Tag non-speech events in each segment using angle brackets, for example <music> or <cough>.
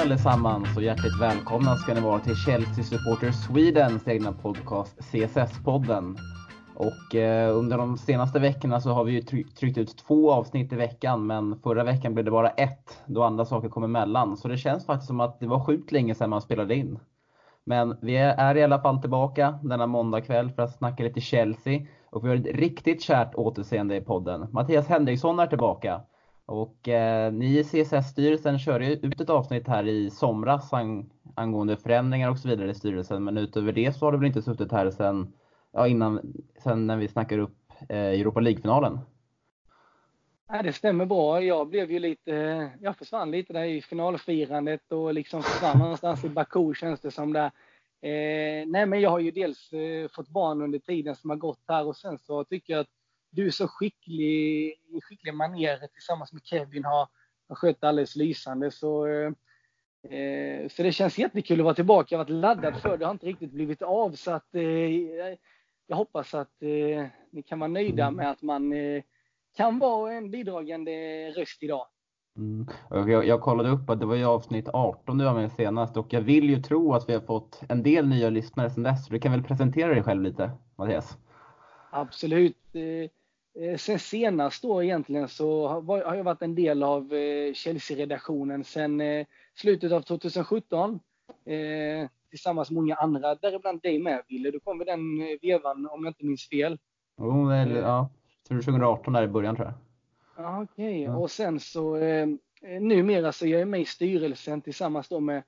Allesammans och hjärtligt välkomna ska ni vara till Chelsea Supporter Swedens egna podcast CSS-podden. Och eh, under de senaste veckorna så har vi ju tryckt ut två avsnitt i veckan men förra veckan blev det bara ett då andra saker kom emellan. Så det känns faktiskt som att det var sjukt länge sedan man spelade in. Men vi är i alla fall tillbaka denna måndagkväll för att snacka lite Chelsea. Och vi har ett riktigt kärt återseende i podden. Mattias Henriksson är tillbaka. Och eh, ni i CSS-styrelsen körde ut ett avsnitt här i somras ang angående förändringar och så vidare i styrelsen. Men utöver det så har du väl inte suttit här sen, ja, innan, sen när vi snackar upp eh, Europa League-finalen? Nej, det stämmer bra. Jag blev ju lite, jag försvann lite där i finalfirandet och liksom försvann någonstans i Baku känns det som där. Eh, nej, men jag har ju dels eh, fått barn under tiden som har gått här och sen så tycker jag att du är så skicklig i skickliga manér tillsammans med Kevin har, har skött alldeles lysande. Så, eh, eh, så det känns jättekul att vara tillbaka. Jag har varit laddad för det, har inte riktigt blivit av. Så att, eh, jag hoppas att eh, ni kan vara nöjda mm. med att man eh, kan vara en bidragande röst idag. Mm. Jag, jag, kollade upp att det var i avsnitt 18 du var med senast och jag vill ju tro att vi har fått en del nya lyssnare sedan dess. Du kan väl presentera dig själv lite, Mattias? Absolut. Eh, sen senast då egentligen så har jag varit en del av eh, Chelsea-redaktionen sen eh, slutet av 2017. Tillsammans med många andra, däribland dig med Wille. Du kom vid den vevan om jag inte minns fel. Jo, väl, ja. 2018 där i början tror jag. Ja, Okej, okay. ja. och sen så numera så är jag med i styrelsen tillsammans då med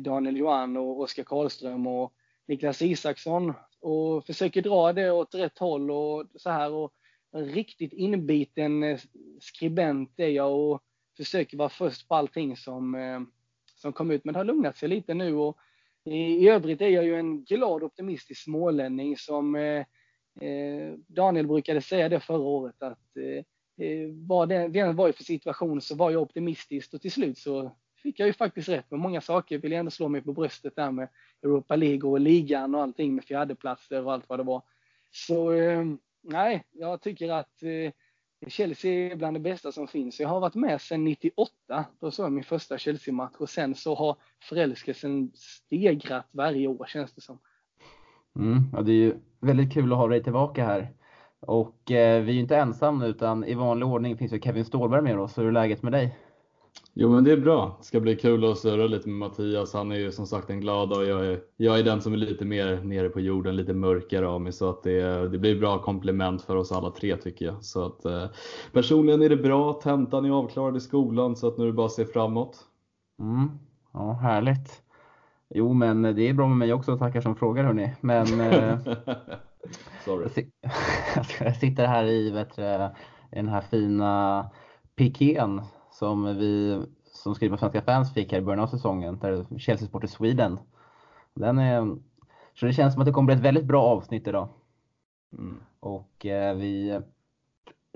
Daniel Johan och Oskar Karlström och Niklas Isaksson och försöker dra det åt rätt håll och så här. Och riktigt inbiten eh, skribent är jag och försöker vara först på allting som, eh, som kom ut. Men det har lugnat sig lite nu och i övrigt är jag ju en glad optimistisk smålänning som eh, eh Daniel brukade säga det förra året att vad det, det var för situation så var jag optimistisk och till slut så fick jag ju faktiskt rätt med många saker. Vill jag ändå slå mig på bröstet där med Europa League och ligan och allting med fjärdeplatser och allt vad det var. Så nej, jag tycker att eh, Chelsea är bland det bästa som finns. Jag har varit med sedan 98. Då såg jag min första Chelsea-match och sen så har förälskelsen stegrat varje år känns det som. Mm, ja, det är ju väldigt kul att ha dig tillbaka här. Och eh, vi är ju inte ensamma utan i vanlig ordning finns ju Kevin Ståhlberg med oss. Hur är läget med dig? Jo men det är bra. Det ska bli kul att surra lite med Mattias. Han är ju som sagt en glad och jag är, jag är den som är lite mer nere på jorden, lite mörkare av mig. Så att det, det blir bra komplement för oss alla tre tycker jag. Så att, eh, personligen är det bra. Tentan är avklarad i skolan så att nu är det bara att se framåt. Mm. Ja, härligt. Jo men det är bra med mig också, tackar som frågar hörni. Men eh, <laughs> Sorry. <laughs> jag sitter här i vet, i den här fina pikén som vi som skriver på Svenska fans fick här i början av säsongen, där Chelsea Sport i Sweden. Den är, så det känns som att det kommer bli ett väldigt bra avsnitt idag. Mm. Och eh, vi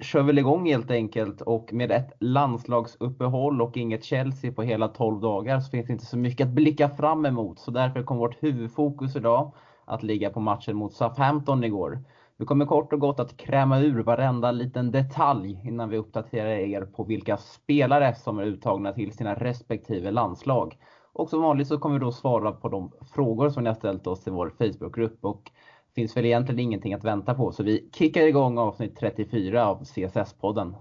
kör väl igång helt enkelt och med ett landslagsuppehåll och inget Chelsea på hela 12 dagar så finns det inte så mycket att blicka fram emot. Så därför kommer vårt huvudfokus idag att ligga på matchen mot Southampton igår. Vi kommer kort och gott att kräma ur varenda liten detalj innan vi uppdaterar er på vilka spelare som är uttagna till sina respektive landslag. Och som vanligt så kommer vi då svara på de frågor som ni har ställt oss i vår Facebookgrupp och det finns väl egentligen ingenting att vänta på så vi kickar igång avsnitt 34 av CSS-podden.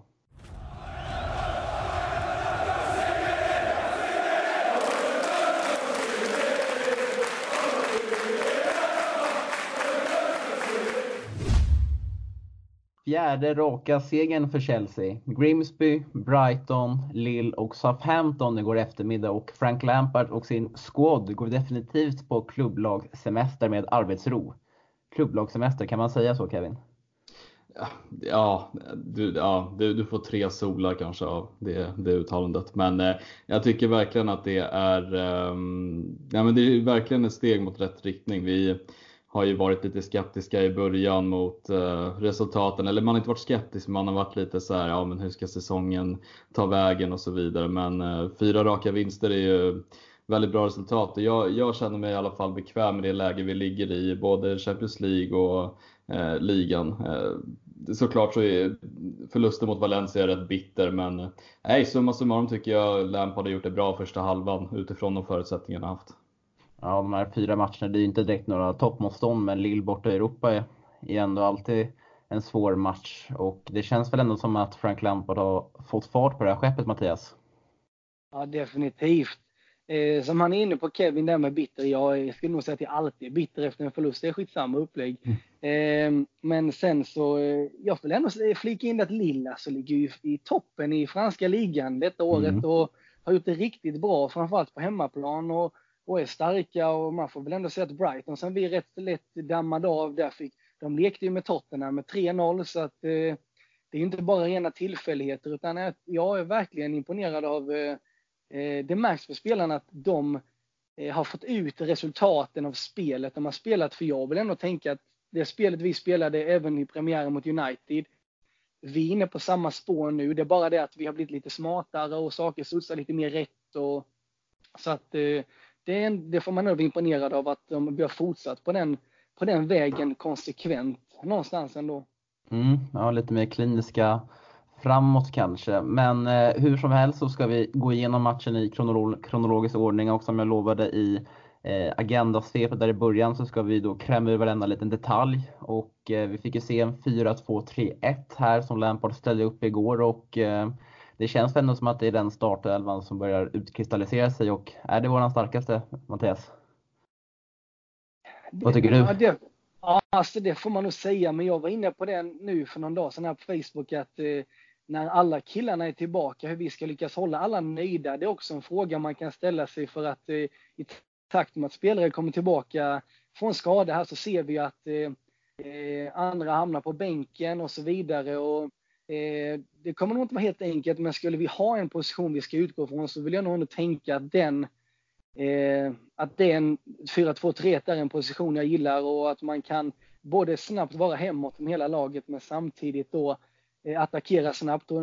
Fjärde raka segern för Chelsea. Grimsby, Brighton, Lille och Southampton igår eftermiddag och Frank Lampard och sin squad går definitivt på klubblagssemester med arbetsro. Klubblagssemester, kan man säga så Kevin? Ja, du, ja du, du får tre solar kanske av det, det uttalandet. Men eh, jag tycker verkligen att det är, eh, ja, men det är verkligen ett steg mot rätt riktning. Vi, har ju varit lite skeptiska i början mot eh, resultaten. Eller man har inte varit skeptisk, man har varit lite så här, ja men hur ska säsongen ta vägen och så vidare. Men eh, fyra raka vinster är ju väldigt bra resultat. Jag, jag känner mig i alla fall bekväm med det läge vi ligger i, både Champions League och eh, ligan. Eh, såklart så är förlusten mot Valencia rätt bitter, men eh, nej, summa summarum tycker jag Lampard har gjort det bra första halvan utifrån de förutsättningarna han haft. Ja, de här fyra matcherna, det är ju inte direkt några toppmotstånd, men Lille borta i Europa är, är ändå alltid en svår match. Och det känns väl ändå som att Frank Lampard har fått fart på det här skeppet, Mattias? Ja, definitivt. Eh, som han är inne på Kevin där med bitter. Jag skulle nog säga att jag alltid är bitter efter en förlust. Det är skitsamma upplägg. Mm. Eh, men sen så, eh, jag vill ändå flika in att Lilla så ligger ju i toppen i franska ligan detta året mm. och har gjort det riktigt bra, framförallt på hemmaplan och, och är starka och man får väl ändå säga att Brighton som vi rätt lätt dammade av där fick, de lekte ju med Tottenham med 3-0 så att eh, det är inte bara rena tillfälligheter utan jag är verkligen imponerad av eh, eh det märks för spelarna att de eh, har fått ut resultaten av spelet de har spelat. För jag vill ändå tänka att det spelet vi spelade även i premiären mot United, vi är inne på samma spår nu. Det är bara det att vi har blivit lite smartare och saker studsar lite mer rätt. Och, så att eh, det, är, det får man nog vara imponerad av att de, har fortsatt på den, på den vägen konsekvent någonstans ändå. Mm, ja, lite mer kliniska framåt kanske. Men eh, hur som helst så ska vi gå igenom matchen i kronolo kronologisk ordning och som jag lovade i eh, agendasvepet där i början så ska vi då kräma ur varenda liten detalj. Och eh, vi fick ju se en 4-2-3-1 här som Lampard ställde upp igår och eh, det känns ändå som att det är den startelvan som börjar utkristallisera sig och är det våran starkaste, Mattias? Vad tycker du? Ja, det, ja, alltså det får man nog säga, men jag var inne på det nu för någon dag sedan här på Facebook att eh, när alla killarna är tillbaka, hur vi ska lyckas hålla alla nöjda. Det är också en fråga man kan ställa sig för att eh, i takt med att spelare kommer tillbaka från skada här så ser vi att eh, eh, andra hamnar på bänken och så vidare. Och, eh, det kommer nog inte vara helt enkelt, men skulle vi ha en position vi ska utgå från så vill jag nog ändå tänka att den eh, att den 4-2-3 är en position jag gillar och att man kan både snabbt vara hemåt med hela laget men samtidigt då Eh, attackera snabbt och,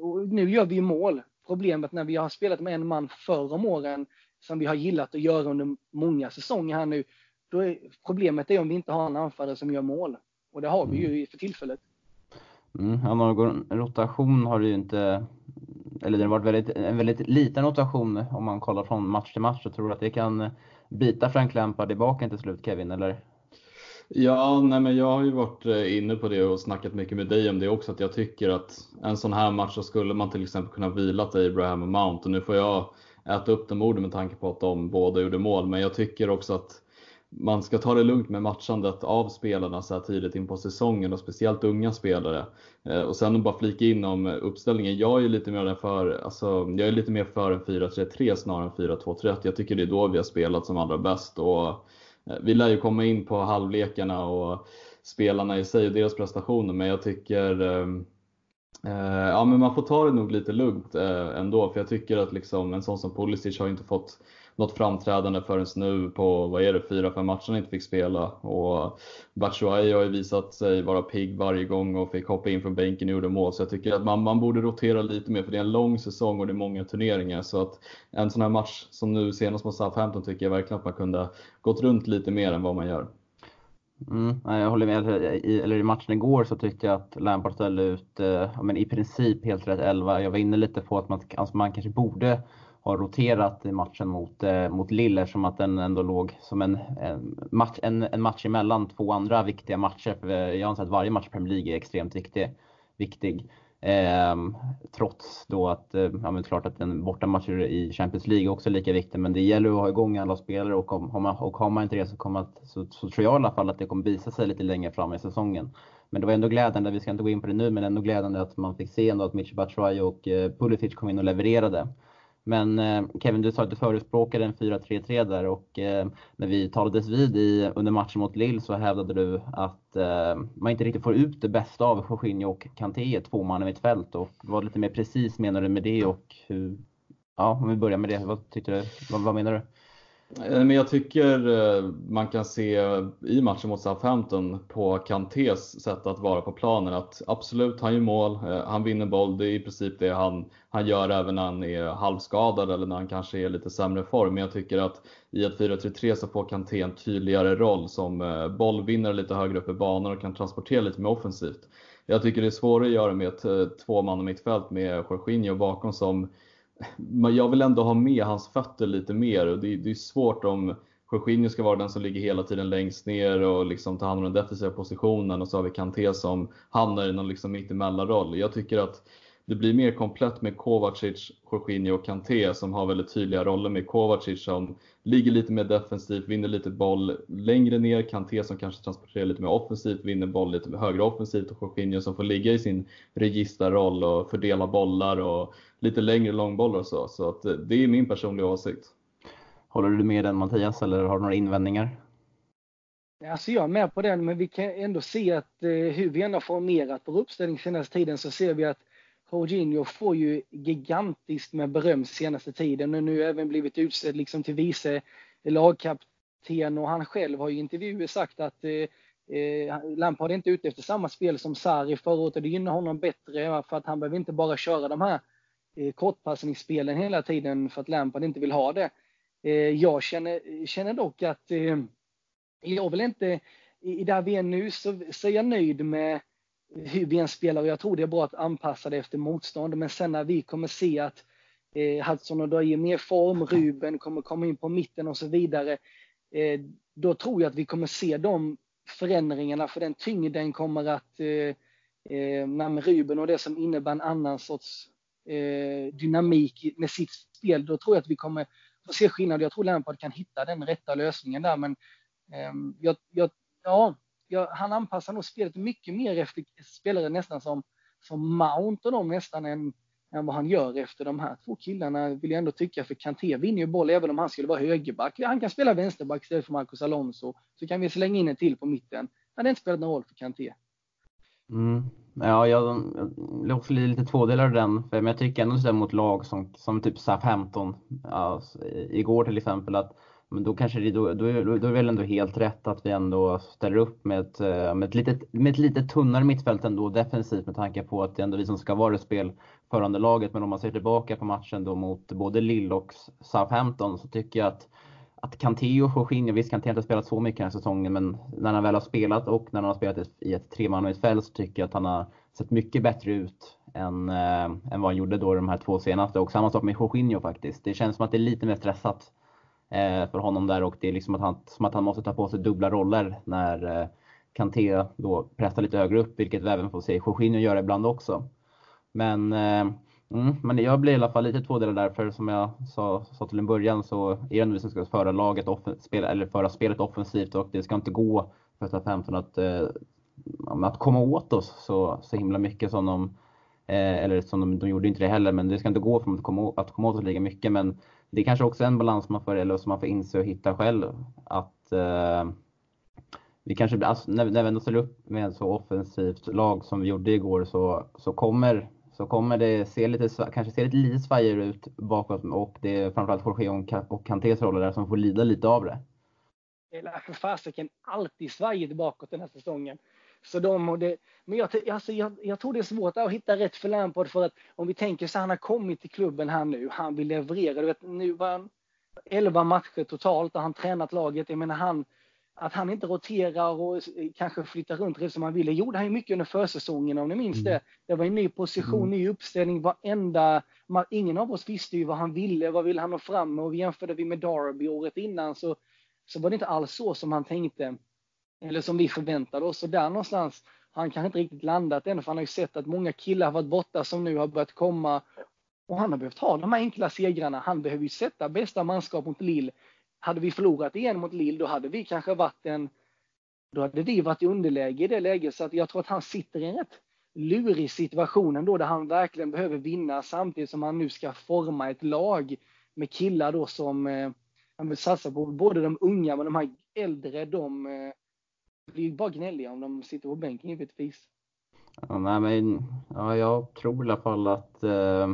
och nu gör vi mål. Problemet när vi har spelat med en man förr om åren som vi har gillat att göra under många säsonger här nu. Är, problemet är om vi inte har en anfallare som gör mål. Och det har vi ju mm. för tillfället. Mm, ja, någon rotation har det ju inte, eller det har varit väldigt, en väldigt liten rotation om man kollar från match till match. Jag tror att det kan bita Frank Lampard i baken till slut Kevin, eller? Ja, nej men jag har ju varit eh, inne på det och snackat mycket med dig om det också, att jag tycker att en sån här match så skulle man till exempel kunna vila Abraham och Mount och nu får jag äta upp de orden med tanke på att de båda gjorde mål, men jag tycker också att man ska ta det lugnt med matchandet av spelarna så här tidigt in på säsongen och speciellt unga spelare. Eh, och sen att bara flika in om uppställningen. Jag är lite mer för, alltså, jag är lite mer för en 4-3-3 snarare än 4-2-3-1. Jag tycker det är då vi har spelat som allra bäst och eh, vi lär ju komma in på halvlekarna och spelarna i sig och deras prestationer, men jag tycker ehm, eh, Ja men man får ta det nog lite lugnt eh, ändå för jag tycker att liksom en sån som Pulisic har inte fått något framträdande förrän nu på, vad är det, fyra, fem matcher han inte fick spela. Och Batshuayi har ju visat sig vara pigg varje gång och fick hoppa in från bänken och gjorde mål. Så jag tycker att man, man borde rotera lite mer för det är en lång säsong och det är många turneringar. Så att en sån här match som nu senast mot Southampton tycker jag verkligen att man kunde gått runt lite mer än vad man gör. Mm, jag håller med. I, eller I matchen igår så tyckte jag att Lampard ställde ut eh, men i princip helt rätt elva. Jag var inne lite på att man, alltså man kanske borde har roterat i matchen mot, eh, mot Lille som att den ändå låg som en, en, match, en, en match emellan två andra viktiga matcher. För jag anser att varje match i Premier League är extremt viktig. viktig. Eh, trots då att, eh, ja men klart att en bortamatch i Champions League också är lika viktig, men det gäller att ha igång alla spelare och, om, har, man, och har man inte det så, kommer att, så, så tror jag i alla fall att det kommer visa sig lite längre fram i säsongen. Men det var ändå glädjande, vi ska inte gå in på det nu, men ändå glädjande att man fick se ändå att Mitch Batshuayi och eh, Pulisic kom in och levererade. Men eh, Kevin, du sa att du förespråkade en 4-3-3 där och eh, när vi talades vid i, under matchen mot Lille så hävdade du att eh, man inte riktigt får ut det bästa av Jorginho och Kanté, två man i mitt fält. Och vad lite mer precis menar du med det och hur, ja, om vi börjar med det, vad tyckte du, vad, vad menar du? Eh, men jag tycker eh, man kan se i matchen mot Southampton på Kantés sätt att vara på planen att absolut, han gör mål, eh, han vinner boll, det är i princip det han, han gör även när han är halvskadad eller när han kanske är lite sämre form. Men jag tycker att i ett 4-3-3 så får Kanté en tydligare roll som bollvinnare lite högre upp i banan och kan transportera lite mer offensivt. jag tycker det är svårare att göra med ett eh, tvåman mittfält med Jorginho bakom som jag vill ändå ha med hans fötter lite mer och det, det är svårt om Jorginho ska vara den som ligger hela tiden längst ner och liksom tar hand om den defensiva positionen och så har vi Kanté som hamnar i någon liksom mittemellanroll. Jag tycker att det blir mer komplett med Kovacic, Jorginho och Kanté som har väldigt tydliga roller med Kovacic som ligger lite mer defensivt, vinner lite boll längre ner, Kanté som kanske transporterar lite mer offensivt, vinner boll lite högre offensivt och Jorginho som får ligga i sin registerroll och fördela bollar och lite längre långbollar och så. Så att det är min personliga åsikt. Håller du med den Mattias eller har du några invändningar? Alltså jag är med på den, men vi kan ändå se att eh, hur vi ändå har formerat vår uppställning senaste tiden så ser vi att Jorginho får ju gigantiskt med beröm senaste tiden. Och nu även blivit utsedd liksom till vice lagkapten och han själv har i intervjuer sagt att eh, eh, Lampard är inte ute efter samma spel som Sarri. Förra året och det gynnar honom bättre för att han behöver inte bara köra de här eh, kortpassningsspelen hela tiden för att Lampard inte vill ha det. Eh, jag känner, känner dock att eh, jag vill inte, i där vi är nu så, så är jag nöjd med hur vi än spelar och jag tror det är bra att anpassa det efter motstånd. Men sen när vi kommer se att eh, Hudson och ger mer form, Ruben kommer komma in på mitten och så vidare. Eh, då tror jag att vi kommer se de förändringarna för den tyngden kommer att eh, eh, Ruben och det som innebär en annan sorts eh, dynamik med sitt spel. Då tror jag att vi kommer få se skillnad. Jag tror Lampard kan hitta den rätta lösningen där men eh, jag, jag, ja, jag, han anpassar nog spelet mycket mer efter spelare nästan som, som Mount och dem nästan än, än vad han gör efter de här två killarna vill jag ändå tycka. För Kanté vinner ju boll även om han skulle vara högerback. Han kan spela vänsterback istället för Marcus Alonso. Så kan vi slänga in en till på mitten. Det hade inte spelat någon roll för Kanté. Mm. Ja, jag är också lite tvådelad den. För jag tycker ändå sådär mot lag som, som typ SAF 15 alltså, igår till exempel att men då kanske det, då, då, då, är det väl ändå helt rätt att vi ändå ställer upp med ett, eh, med ett, litet, med ett lite tunnare mittfält ändå defensivt med tanke på att det är ändå vi som ska vara det spelförande laget. Men om man ser tillbaka på matchen då mot både Lille och Southampton så tycker jag att att Kanté och Jorginho, visst Kanté har inte spelat så mycket den här säsongen, men när han väl har spelat och när han har spelat i ett tremannamittfält så tycker jag att han har sett mycket bättre ut än, äh, än vad han gjorde då de här två senaste. Och samma sak med Jorginho faktiskt. Det känns som att det är lite mer stressat Eh, för honom där och det är liksom att han, som att han måste ta på sig dubbla roller när eh, Kanté då pressar lite högre upp, vilket vi även får se Jorginho göra ibland också. Men, eh, mm, men jag blir i alla fall lite tvådelad där, för som jag sa, sa till en början så är det vi som ska föra laget spela, eller föra spelet offensivt och det ska inte gå för 15 att, eh, att komma åt oss så, så himla mycket som de eh, eller som de, de gjorde inte det heller, men det ska inte gå för att komma, att komma åt oss lika mycket. Men det är kanske också är en balans man får, eller som man får inse och hitta själv. Att eh, vi kanske, alltså, när, när vi ändå ställer upp med ett så offensivt lag som vi gjorde igår så, så kommer så kommer det se lite, kanske se lite, lite svajigare ut bakåt och det är framförallt Jorge och Kantés roller där som får lida lite av det. Det är för fasiken alltid svajigt bakåt den här säsongen. Så de och det, men jag, alltså jag, jag tror det är svårt att hitta rätt för Lampard för att om vi tänker så han har kommit till klubben här nu, han vill leverera. Du vet, nu var han 11 matcher totalt och han tränat laget. Jag menar han, att han inte roterar och kanske flyttar runt som han ville. gjorde han ju mycket under försäsongen om ni minns mm. det. Det var en ny position, mm. ny uppställning, varenda... Ingen av oss visste ju vad han ville, vad ville han nå fram med och jämförde vi med Darby året innan så, så var det inte alls så som han tänkte. Eller som vi förväntade oss. Och där någonstans har han kanske inte riktigt landat än, för han har ju sett att många killar har varit borta som nu har börjat komma. Och han har behövt ha de här enkla segrarna. Han behöver ju sätta bästa manskap mot Lille. Hade vi förlorat igen mot Lille, då hade vi kanske varit en då hade vi varit i underläge i det läget. Så att jag tror att han sitter i en rätt lurig situation ändå, där han verkligen behöver vinna samtidigt som han nu ska forma ett lag med killar då som eh, han vill satsa på. Både de unga, men de här äldre, de eh, eh, blir bara gnälliga om de sitter på bänken givetvis. Ja, nej, men, ja, jag tror i alla fall att, eh,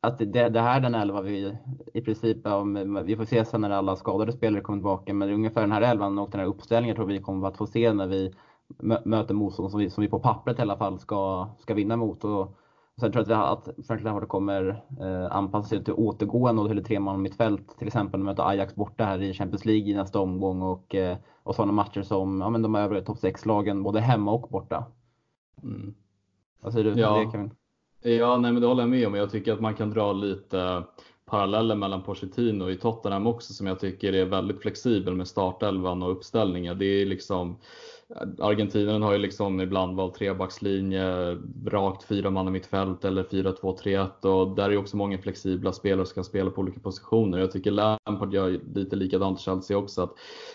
att det, det här är den elva vi i princip, om, vi får se sen när alla skadade spelare kommer tillbaka, men ungefär den här elvan och den här uppställningen tror vi kommer att få se när vi möter motstånd som vi, som vi på pappret i alla fall ska, ska vinna mot. Och, Sen tror jag att Frank Lampard kommer eh, anpassa sig till återgående till tre man mittfält. Till exempel möta Ajax borta här i Champions League i nästa omgång och, eh, och sådana matcher som ja, men de övriga topp 6-lagen både hemma och borta. Mm. Vad säger du ja. det Kevin? Ja, nej, men det håller jag med om. Jag tycker att man kan dra lite paralleller mellan Pochettino i Tottenham också som jag tycker är väldigt flexibel med startelvan och uppställningar. Det är liksom Argentinaren har ju liksom ibland valt trebackslinje, rakt fyra man i mittfält eller 4-2-3-1 och där är också många flexibla spelare som kan spela på olika positioner. Jag tycker Lampard gör lite likadant i Chelsea också. Att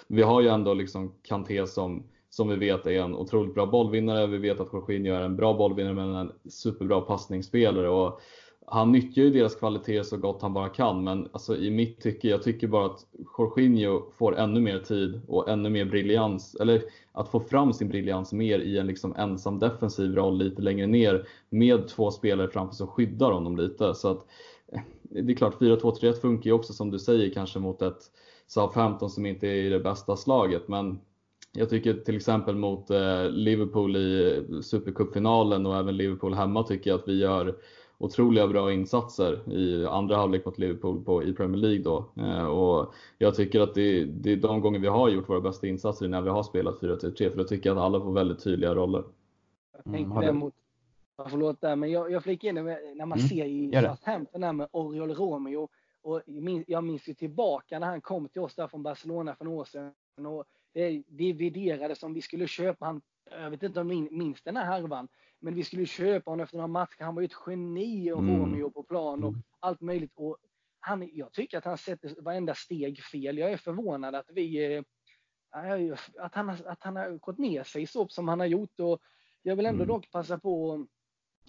vi har ju ändå liksom Kanté som som vi vet är en otroligt bra bollvinnare. Vi vet att Jorginho är en bra bollvinnare men en superbra passningsspelare. Och han nyttjar ju deras kvaliteter så gott han bara kan, men alltså, i mitt tycke, jag tycker bara att Jorginho får ännu mer tid och ännu mer briljans, eller att få fram sin briljans mer i en liksom ensam defensiv roll lite längre ner med två spelare framför som skyddar honom lite. Så att, eh, det är klart, 4-2-3-1 funkar ju också som du säger kanske mot ett Southampton som inte är i det bästa slaget, men jag tycker till exempel mot eh, Liverpool i eh, Supercupfinalen och även Liverpool hemma tycker jag att vi gör otroliga bra insatser i andra halvlek mot Liverpool på, i Premier League då. Eh, och jag tycker att det, det, är de gånger vi har gjort våra bästa insatser när vi har spelat 4-3-3 för då tycker jag att alla får väldigt tydliga roller. Jag tänkte mm, det mot, förlåt där, men jag, jag flikar in när man mm, ser i Southampton där med Oriol Romeo och jag minns ju tillbaka när han kom till oss där från Barcelona för några år sedan och det dividerades om vi skulle köpa han, jag vet inte om ni minns den här härvan, men vi skulle köpa honom efter några matcher. Han var ju ett geni och mm. På plan och mm. allt möjligt. Och han, jag tycker att han sätter varenda steg fel. Jag är förvånad att vi eh, att han, att han har gått ner sig så som han har gjort. Och jag vill ändå mm. dock passa på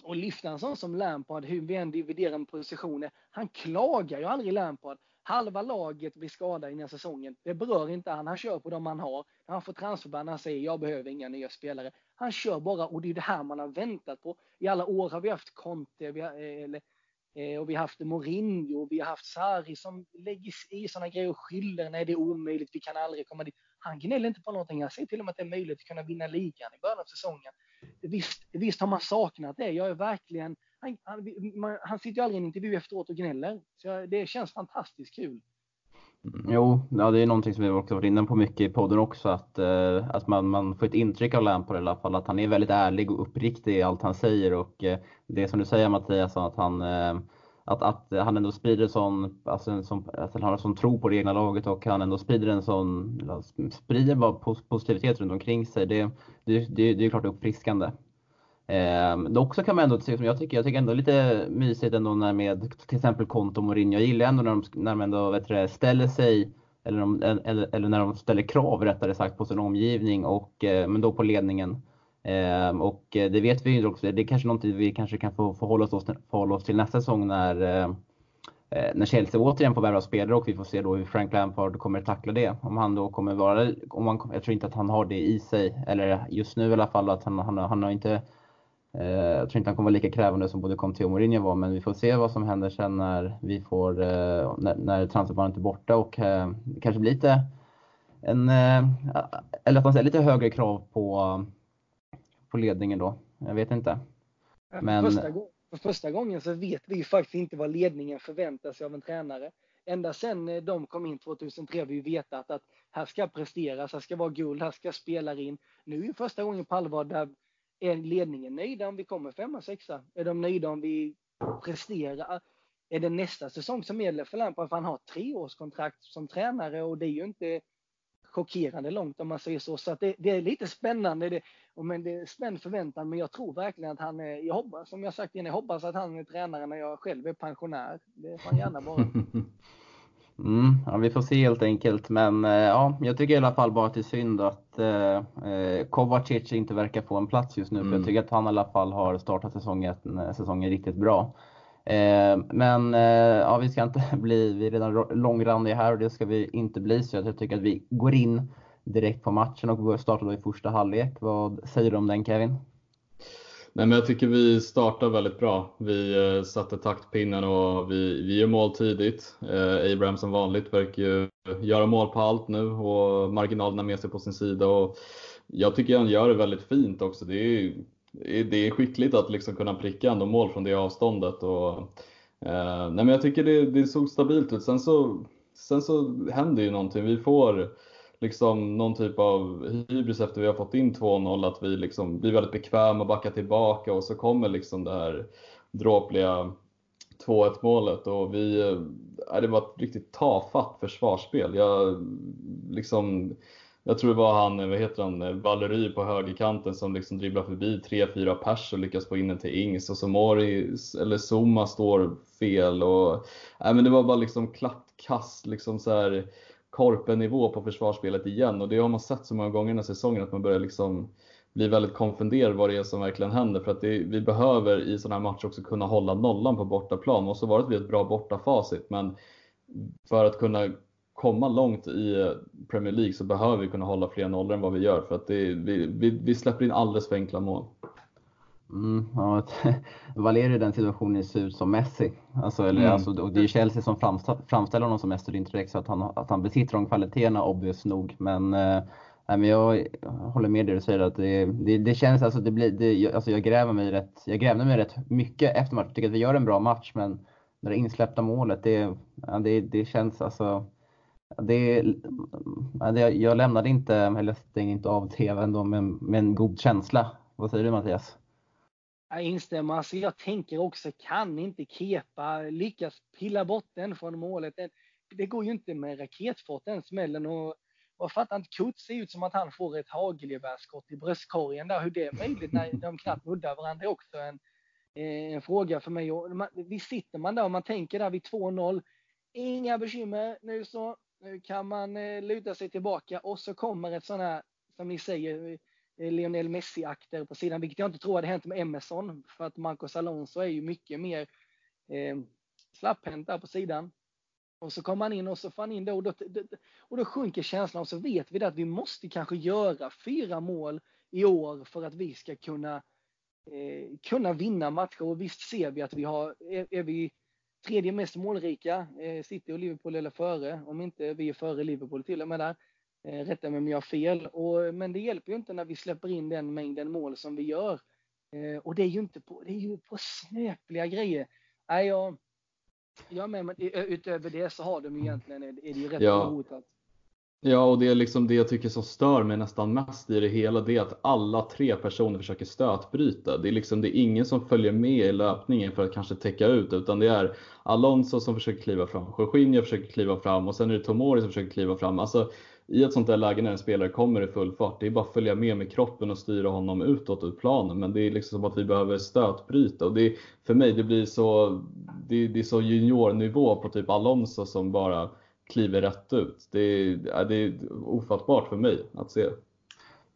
att lyfta en sån som Lampard, hur vi än dividerar med positioner. Han klagar ju aldrig Lampard. Halva laget blir skadade innan säsongen. Det berör inte han. Han kör på de han har. När han får transferband, han säger jag behöver inga nya spelare. Han kör bara och det är det här man har väntat på. I alla år har vi haft Conte vi har, eh, eller, eh, och vi har haft Mourinho och vi har haft Sarri som lägger i sådana grejer och skyller. Nej, det är omöjligt. Vi kan aldrig komma dit. Han gnäller inte på någonting. Han säger till och med att det är möjligt att kunna vinna ligan i början av säsongen. Visst, visst har man saknat det. Jag är verkligen han, han, man, han sitter ju aldrig i en intervju efteråt och gnäller. Så det känns fantastiskt kul. Mm. Jo, ja, det är någonting som vi också varit inne på mycket i podden också, att, eh, att man, man får ett intryck av Lampard i alla fall, att han är väldigt ärlig och uppriktig i allt han säger och eh, det som du säger Mattias, att han, eh, att, att han ändå sprider sån, alltså en sån, alltså han har sån tro på det egna laget och han ändå sprider en sån, sprider bara positivitet runt omkring sig. Det, det, det, det är klart uppfriskande. Eh, dock så kan man ändå, som jag tycker, jag tycker ändå lite mysigt ändå när med till exempel Konto och Mourinho. Jag gillar ändå när de, när de ändå vet du, ställer sig, eller, de, eller, eller, när de ställer krav rättare sagt på sin omgivning och eh, men då på ledningen. Ehm, eh, och det vet vi ju också, det är kanske någonting vi kanske kan få förhålla oss, förhålla oss till nästa säsong när eh, eh, när Chelsea återigen får värva spelare och vi får se då hur Frank Lampard kommer tackla det. Om han då kommer vara, om han, jag tror inte att han har det i sig, eller just nu i alla fall att han, han, han har inte jag tror inte han kommer vara lika krävande som både Conte och Mourinho var, men vi får se vad som händer sen när vi får, eh, när, när transferbandet är borta och eh, kanske blir lite en, eller att man säger lite högre krav på, på ledningen då. Jag vet inte. Men... Första, för första gången så vet vi faktiskt inte vad ledningen förväntar sig av en tränare. Ända sedan de kom in 2003 har vi vetat att här ska presteras, här ska vara guld, här ska spelare in. Nu är första gången på allvar där är ledningen nöjda om vi kommer femma, sexa? Är de nöjda om vi presterar? Är det nästa säsong som gäller för Lampard? För han har treårskontrakt som tränare och det är ju inte chockerande långt om man säger så. Så att det, det är lite spännande. Det, men det är spänd förväntan. Men jag tror verkligen att han är, jag hoppas, som jag sagt innan, jag hoppas att han är tränare när jag själv är pensionär. Det får han gärna vara. <laughs> Mm, ja, vi får se helt enkelt. Men eh, ja, jag tycker i alla fall bara att det är synd att eh, eh Kovacic inte verkar få en plats just nu. Mm. För jag mm. tycker att han i alla fall har startat säsongen, eh, säsongen riktigt bra. Eh, men eh, ja, vi ska inte <laughs> bli, vi är redan långrandiga här och det ska vi inte bli. Så jag tycker att vi går in direkt på matchen och startar då i första halvlek. Vad säger du om den Kevin? Nej, men jag tycker vi startar väldigt bra. Vi eh, satte taktpinnen och vi, vi gör mål tidigt. Eh, Abraham som vanligt verkar ju göra mål på allt nu och marginalerna med sig på sin sida. Och jag tycker han gör det väldigt fint också. Det är, det är skickligt att liksom kunna pricka ändå mål från det avståndet. Och, eh, nej, men jag tycker det, det såg stabilt ut. Sen så, sen så händer ju någonting. Vi får liksom någon typ av hybris efter vi har fått in 2-0 att vi liksom blir väldigt bekväma och backar tillbaka och så kommer liksom det här dråpliga 2-1 målet och vi, äh, det var ett riktigt tafatt försvarsspel. Jag, liksom, jag tror det var han, eh, vad heter han, eh, Valery på högerkanten som liksom dribblar förbi 3-4 pers och lyckas få in den till Ings och så Mori, eller Zuma står fel och, äh, men det var bara liksom klappkast, liksom så här korpenivå på försvarsspelet igen och det har man sett så många gånger den här säsongen att man börjar liksom bli väldigt konfunderad vad det är som verkligen händer för att det, vi behöver i sådana här matcher också kunna hålla nollan på bortaplan. Och så var det vi ett bra bortafacit men för att kunna komma långt i Premier League så behöver vi kunna hålla fler nollor än vad vi gör för att det, vi, vi, vi släpper in alldeles för enkla mål. Mm, ja, <laughs> Valeri i den situationen ser ut som Messi. Alltså, eller, mm. alltså, och det är Chelsea som framställer honom som Messi, det är inte direkt så att han, att han besitter de kvaliteterna obvious nog. Men, eh, men jag håller med dig du säger att det, det, det, känns, alltså, det blir, det, alltså jag gräver mig rätt, jag grävde mig rätt mycket efter matchen. Jag tycker att vi gör en bra match men det insläppta målet, det, det, det känns alltså det, det, jag lämnade inte, eller stängde inte av tvn då med, med en god känsla. Vad säger du Mattias? Jag instämmer. Alltså jag tänker också, kan inte Kepa lyckas pilla bort den från målet? Det går ju inte med raketfart den smällen. Och, och fattar inte, Kurt ser ut som att han får ett hagelgevärsskott i bröstkorgen där. Hur det är möjligt när de knappt nuddar varandra är också en, eh, en fråga för mig. Och man, visst sitter man där och man tänker där vid 2-0. Inga bekymmer. Nu så nu kan man eh, luta sig tillbaka och så kommer ett sånt här, som ni säger, Eh, Eh, Lionel Messi-akter på sidan, vilket jag inte tror hade hänt med Emerson, för att Marcos Alonso är ju mycket mer eh, slapphänt där på sidan. Och så kommer han in och så får han in det och då, och då sjunker känslan och så vet vi det att vi måste kanske göra fyra mål i år för att vi ska kunna, eh, kunna vinna matcher. Och visst ser vi att vi har, är, är vi tredje mest målrika, eh, City och Liverpool eller före, om inte vi är före Liverpool till och med där. Eh, rätta mig om jag har fel. Och, men det hjälper ju inte när vi släpper in den mängden mål som vi gör. Eh, och det är ju inte på, det är ju på snöpliga grejer. Nej, jag, jag med, men utöver det så har de ju egentligen, är det ju rätt ja. hotat. Ja, och det är liksom det jag tycker som stör mig nästan mest i det hela, det är att alla tre personer försöker stötbryta. Det är liksom, det är ingen som följer med i löpningen för att kanske täcka ut, utan det är Alonso som försöker kliva fram, Jorginho försöker kliva fram och sen är det Tomori som försöker kliva fram. Alltså, i ett sånt där läge när en spelare kommer i full fart, det är bara att följa med med kroppen och styra honom utåt ur planen. Men det är liksom som att vi behöver stötbryta och det, för mig det blir så, det, det är så juniornivå på typ Alonso som bara kliver rätt ut. Det är, det är ofattbart för mig att se.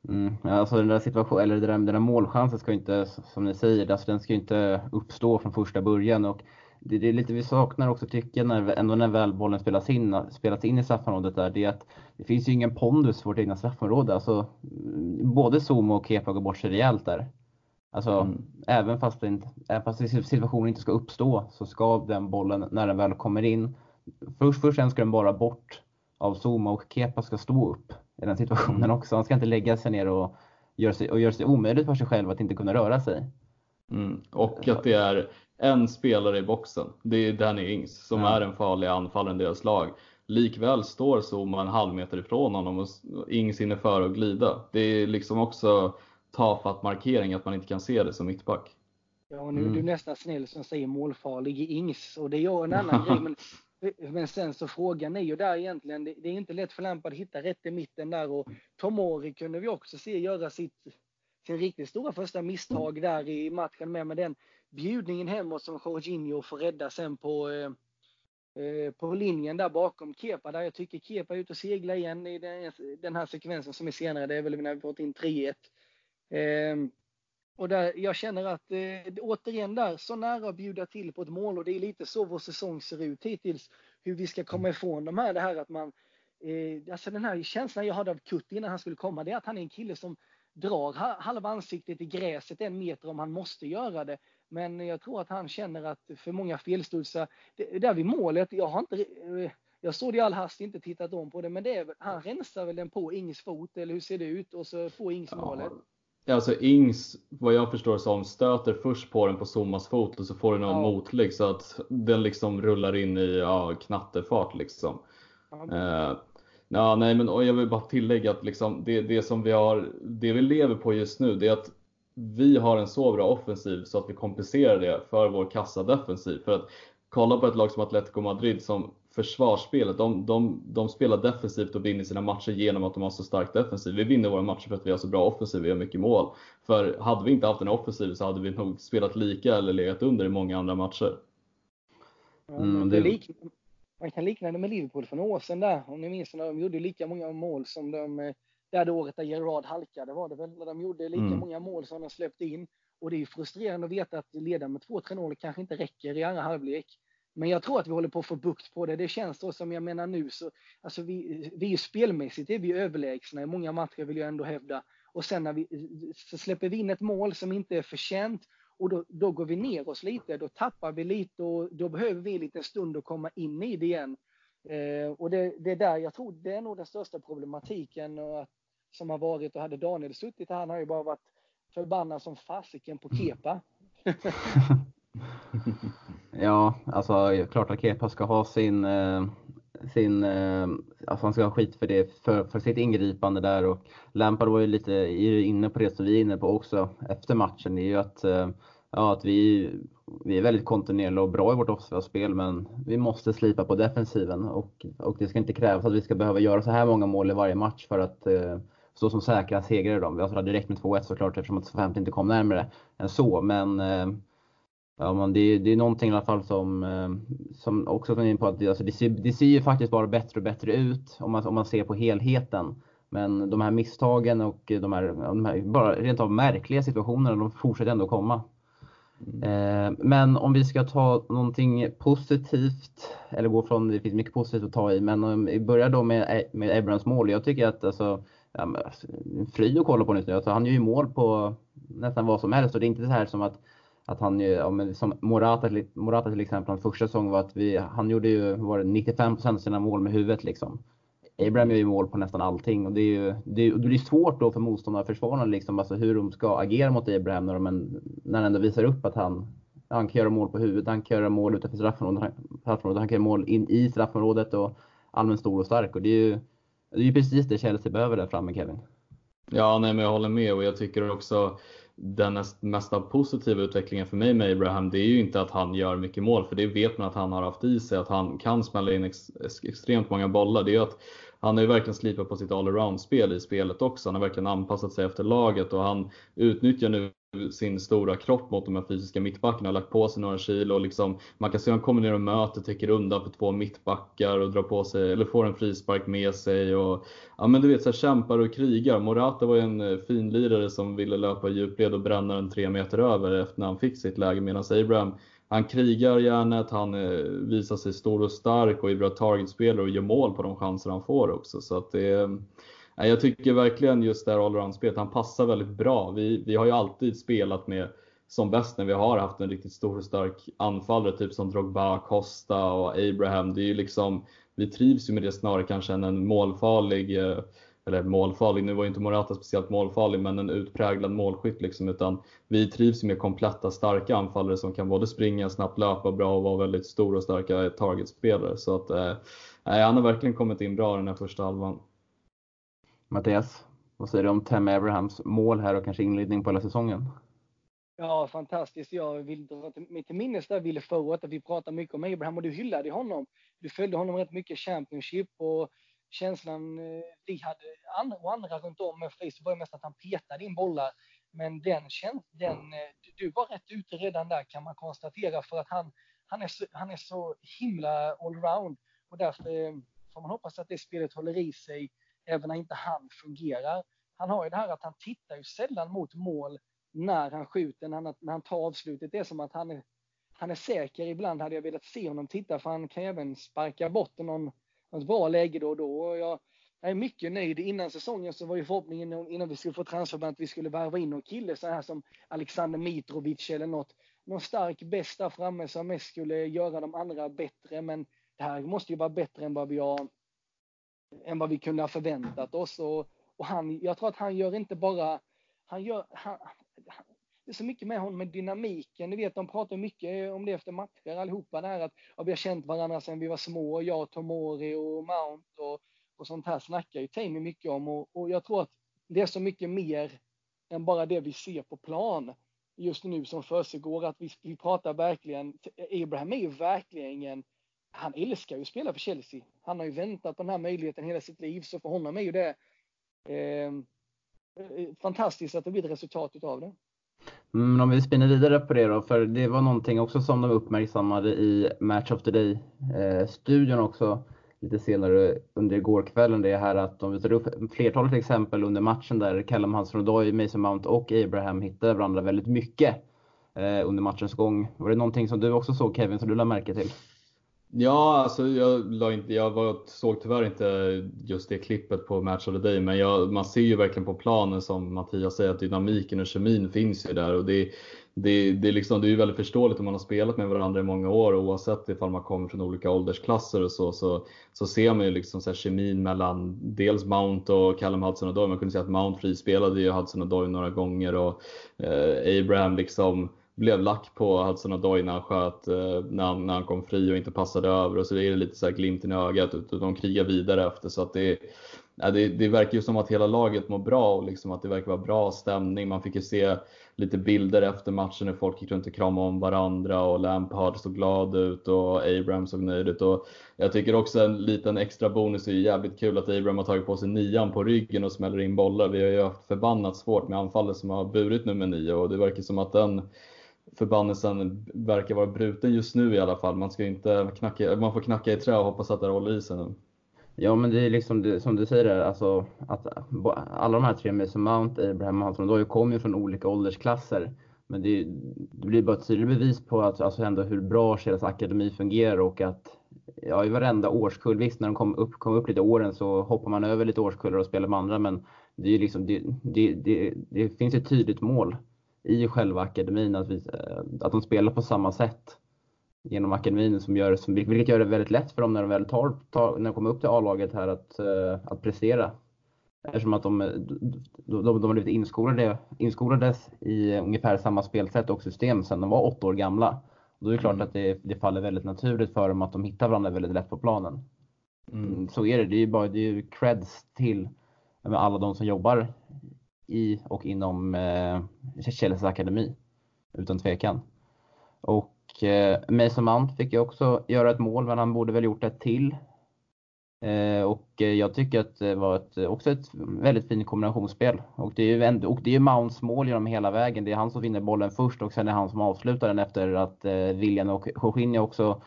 Mm, alltså den där situationen, eller den där, den där målchansen ska inte, som ni säger, alltså den ska inte uppstå från första början. Och det, det är lite vi saknar också tycker jag, när, ändå när väl bollen spelas in, spelas in i straffområdet där, det är att det finns ju ingen pondus för vårt egna straffområde. Alltså, både Zoom och Kepa går bort sig rejält där. Alltså, mm. även, fast det, även fast situationen inte ska uppstå så ska den bollen, när den väl kommer in, först och främst ska den bara bort av Zuma och Kepa ska stå upp i den situationen mm. också. Han ska inte lägga sig ner och göra sig, och göra sig omöjligt för sig själv att inte kunna röra sig. Mm. Och att det är en spelare i boxen. Det är Danny Ings som ja. är en farlig anfallare i deras lag. Likväl står Zuma en halv meter ifrån honom och Ings hinner före och glida. Det är liksom också tafatt markering att man inte kan se det som mittback. Ja, nu är du mm. nästan snäll som säger målfarlig i Ings och det är jag en annan grej. Men, <laughs> men sen så frågan är ju där egentligen, det, det är inte lätt för Lampard att hitta rätt i mitten där och Tomori kunde vi också se göra sitt, sin riktigt stora första misstag där i matchen med, med den bjudningen hemåt som Jorginho får rädda sen på, eh, eh, på linjen där bakom Kepa, där jag tycker Kepa är ute och seglar igen i den, den här sekvensen som är senare, det är väl när vi fått in 3-1. Eh, och där jag känner att eh, återigen där, så nära att bjuda till på ett mål och det är lite så vår säsong ser ut hittills. Hur vi ska komma ifrån de här, det här att man, eh, alltså den här känslan jag hade av Kutt innan han skulle komma, det är att han är en kille som drar halva ansiktet i gräset en meter om han måste göra det. Men jag tror att han känner att för många felstudsar, där vid målet, jag har inte, eh, jag såg det i all hast, inte tittat om på det, men det är, han rensar väl den på Ings fot, eller hur ser det ut? Och så får Ings ja. målet. Alltså Ings, vad jag förstår som stöter först på den på Somas fot och så får den någon ja. motlig så att den liksom rullar in i ja, knatterfart liksom. Ja. Eh, Ja, nej, men jag vill bara tillägga att liksom, det, det som vi har, det vi lever på just nu, det är att vi har en så bra offensiv så att vi kompenserar det för vår kassa defensiv. För att kolla på ett lag som Atletico Madrid som försvarsspelet, de, de, de spelar defensivt och vinner sina matcher genom att de har så stark defensiv. Vi vinner våra matcher för att vi har så bra offensiv, vi har mycket mål. För hade vi inte haft en offensiv så hade vi nog spelat lika eller legat under i många andra matcher. Mm, det... Man kan likna det med Liverpool för några år sedan där, om ni minns när de gjorde lika många mål som de, eh, det här året där Gerard halkade var det väl, när de gjorde lika mm. många mål som de släppte in. Och det är frustrerande att veta att leda med 2-3-0 kanske inte räcker i andra halvlek. Men jag tror att vi håller på att få bukt på det. Det känns då som jag menar nu så, alltså vi, vi är spelmässigt är vi överlägsna i många matcher vill jag ändå hävda. Och sen när vi så släpper vi in ett mål som inte är förtjänt och då, då går vi ner oss lite, då tappar vi lite och då behöver vi en liten stund att komma in i det igen. Eh, och det, det är där jag tror det är nog den största problematiken och att, som har varit och hade Daniel suttit här, han har ju bara varit förbannad som fasiken på Kepa. <laughs> ja, alltså klart att Kepa ska ha sin, eh, sin eh, alltså han ska ha skit för det, för, för sitt ingripande där och Lampard var ju lite inne på det som vi är inne på också efter matchen, det är ju att, eh, ja, att vi, vi är väldigt kontinuerliga och bra i vårt offensiva spel men vi måste slipa på defensiven och, och det ska inte krävas att vi ska behöva göra så här många mål i varje match för att eh, stå som säkra segrare. i dem. Vi har direkt med 2-1 såklart eftersom att 50 inte kom närmare än så men Ja, men det, det är någonting i alla fall som, eh, som också kommer in på att det, alltså det, ser, det ser ju faktiskt bara bättre och bättre ut om man, om man ser på helheten. Men de här misstagen och de här, de här bara rent av märkliga situationerna, de fortsätter ändå komma. Mm. Eh, men om vi ska ta någonting positivt, eller gå från, det finns mycket positivt att ta i, men om vi börjar då med, med Abrams mål. Jag tycker att alltså, ja, fröjd att kolla på nu. Alltså, han gör ju mål på nästan vad som helst och det är inte så här som att att han ju, ja, men som Morata, Morata till exempel, hans första säsong var att vi, han gjorde ju var det 95% av sina mål med huvudet liksom. Abraham gör ju mål på nästan allting och det är ju det är, det blir svårt då för motståndarförsvararna liksom, alltså hur de ska agera mot Abraham när de en, när han ändå visar upp att han, han kan göra mål på huvudet, han kan göra mål utanför straffområdet, straffområdet han kan göra mål in i straffområdet och allmänt stor och stark och det är ju, det är ju precis det Chelsea behöver där framme Kevin. Ja, nej, men jag håller med och jag tycker också den mesta positiva utvecklingen för mig med Abraham, det är ju inte att han gör mycket mål, för det vet man att han har haft i sig, att han kan smälla in ex extremt många bollar. Det är ju att han har ju verkligen slipat på sitt allround-spel i spelet också. Han har verkligen anpassat sig efter laget och han utnyttjar nu sin stora kropp mot de här fysiska mittbackarna Har lagt på sig några kilo och liksom, man kan se att han kommer ner och möter, täcker undan för två mittbackar och drar på sig, eller får en frispark med sig och ja men du vet så här, kämpar och krigar. Morata var ju en eh, finlirare som ville löpa djupled och bränna den tre meter över efter när han fick sitt läge medan Abraham han krigar järnet, han eh, visar sig stor och stark och är bra targetspelare och gör mål på de chanser han får också. Så att det eh, jag tycker verkligen just det här allround-spelet, han passar väldigt bra. Vi, vi har ju alltid spelat med som bäst när vi har haft en riktigt stor och stark anfallare, typ som Drogba, Costa och Abraham. Det är ju liksom, vi trivs ju med det snarare kanske än en målfarlig, eh, eller målfarlig, nu var ju inte Morata speciellt målfarlig, men en utpräglad målskytt liksom, utan vi trivs ju med kompletta, starka anfallare som kan både springa snabbt, löpa bra och vara väldigt stora och starka targetspelare. Så att, eh, han har verkligen kommit in bra den här första halvan. Mattias, vad säger du om Tam Abrahams mål här och kanske inledning på hela säsongen? Ja, fantastiskt. Jag vill dra mig till minnes där, Ville, förra året, att vi pratade mycket om Abraham och du hyllade honom. Du följde honom rätt mycket Championship och känslan eh, vi hade andra, och andra runt om med Face var mest att han petade in bollar. Men den, den, eh, du var rätt ute redan där kan man konstatera för att han, han, är, så, han är så himla allround och därför eh, får man hoppas att det spelet håller i sig även när inte han fungerar. Han har ju det här att han tittar ju sällan mot mål när han skjuter, när han, när han tar avslutet. Det är som att han är, han är säker. Ibland hade jag velat se honom titta, för han kan även sparka bort någon, något bra läge då och då. Och jag, jag är mycket nöjd. Innan säsongen så var ju förhoppningen innan vi skulle få transferband att vi skulle värva in någon kille så här som Alexander Mitrovic eller något. Någon stark bäst där framme som mest skulle göra de andra bättre. Men det här måste ju vara bättre än vad vi har än vad vi kunde ha förväntat oss. Och, och han, jag tror att han gör inte bara, han gör, han, det är så mycket med honom med dynamiken. Ni vet, de pratar mycket om det efter matcher allihopa där att ja, vi har känt varandra sedan vi var små, jag, Tomori och Mount och och sånt här snackar ju Tammy mycket om och, och jag tror att det är så mycket mer än bara det vi ser på plan just nu som försiggår. Att vi, vi pratar verkligen, Abraham är ju verkligen han älskar ju att spela för Chelsea. Han har ju väntat på den här möjligheten hela sitt liv, så för honom är ju det ehm, eh, fantastiskt att det blir ett resultat utav det. Men om vi spinner vidare på det då, för det var någonting också som de uppmärksammade i Match of the Day-studion eh, också lite senare under gårkvällen. Det är här att de visade upp flertalet exempel under matchen där Callum Hudson-Odoi, Mason Mount och Abraham hittade varandra väldigt mycket eh, under matchens gång. Var det någonting som du också såg Kevin, som du lade märke till? Ja, alltså jag, la inte, jag var, såg tyvärr inte just det klippet på Match of the Day, men jag, man ser ju verkligen på planen som Mattias säger att dynamiken och kemin finns ju där och det, det, det, är liksom, det är ju väldigt förståeligt om man har spelat med varandra i många år oavsett ifall man kommer från olika åldersklasser och så, så, så ser man ju liksom så här kemin mellan dels Mount och Callum Hudson-Odoi. Man kunde säga att Mount frispelade ju Hudson-Odoi några gånger och eh, Abraham liksom blev lack på Hudson Odoi när han sköt eh, när, han, när han kom fri och inte passade över och så är det lite så här glimten i ögat och de krigar vidare efter så att det, det, det verkar ju som att hela laget mår bra och liksom att det verkar vara bra stämning. Man fick ju se lite bilder efter matchen när folk gick runt och kramade om varandra och Lampard såg glad ut och Abraham såg nöjd ut. Och jag tycker också en liten extra bonus är jävligt kul att Abraham har tagit på sig nian på ryggen och smäller in bollar. Vi har ju haft förbannat svårt med anfallet som har burit nummer nio och det verkar som att den förbannelsen verkar vara bruten just nu i alla fall. Man, ska inte knacka, man får knacka i trä och hoppas att det håller i sig nu. Ja, men det är liksom det, som du säger, alltså, att alla de här tre, Mason Mount, Abraham Hansson, de kommer ju från olika åldersklasser. Men det, det, blir bara ett tydligt bevis på att, alltså ändå hur bra Kjells akademi fungerar och att ja, i varenda årskull, visst när de kom upp, kom upp lite åren så hoppar man över lite årskullar och spelar med andra, men det, är liksom, det, det, det, det finns ett tydligt mål i själva akademin att, vi, eh, att de spelar på samma sätt genom akademin, som gör, som, vilket gör det väldigt lätt för dem när de väl tar, tar när de kommer upp till A-laget här att, eh, att prestera. Eftersom att de, de, de, de har blivit inskolade, inskolades i ungefär samma spelsätt och system sedan de var åtta år gamla. då är det klart mm. att det, det faller väldigt naturligt för dem att de hittar varandra väldigt lätt på planen. Mm. Så är det. Det är ju bara det är creds till alla de som jobbar i och inom eh, Chelseas akademi. Utan tvekan. Och eh, Mason Mount fick ju också göra ett mål, men han borde väl gjort ett till. Eh, och eh, jag tycker att det var ett, också ett väldigt fint kombinationsspel. Och det är ju, en, och det är Mounts mål genom hela vägen. Det är han som vinner bollen först och sen är det han som avslutar den efter att eh, William och Jorginho också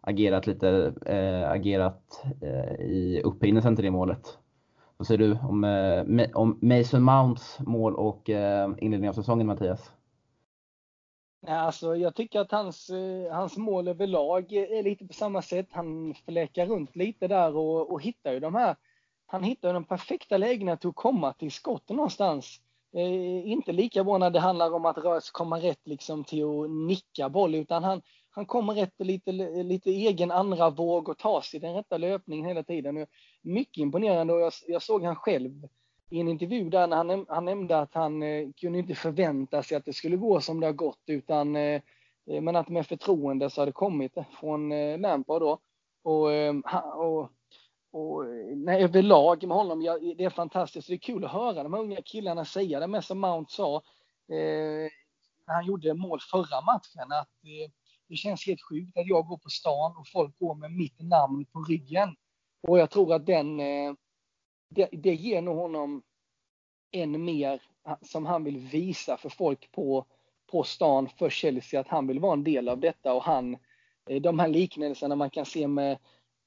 agerat lite, äh, agerat äh, i upprinnelsen till det målet. Vad säger du om, eh, om Mason Mounts mål och eh, inledning av säsongen Mattias? Alltså, jag tycker att hans, eh, hans mål överlag är lite på samma sätt. Han fläkar runt lite där och, och hittar ju de här han hittar ju de perfekta lägena till att komma till skott någonstans. Eh, inte lika bra när det handlar om att komma rätt liksom till att nicka boll, utan han, han kommer rätt lite, lite egen andra våg och tar sig den rätta löpningen hela tiden. Mycket imponerande och jag, jag såg han själv i en intervju där när han, han nämnde att han eh, kunde inte förvänta sig att det skulle gå som det har gått utan eh, eh men att med förtroende så har det kommit från eh, Lampard då. Och, eh, och, och eh, nej, överlag med honom, ja, det är fantastiskt. Det är kul att höra de här unga killarna säga det med som Mount sa eh, när han gjorde mål förra matchen att eh, det känns helt sjukt att jag går på stan och folk går med mitt namn på ryggen. Och jag tror att den, eh, det, det ger nog honom än mer som han vill visa för folk på, på stan för Chelsea att han vill vara en del av detta och han, eh, de här liknelserna man kan se med,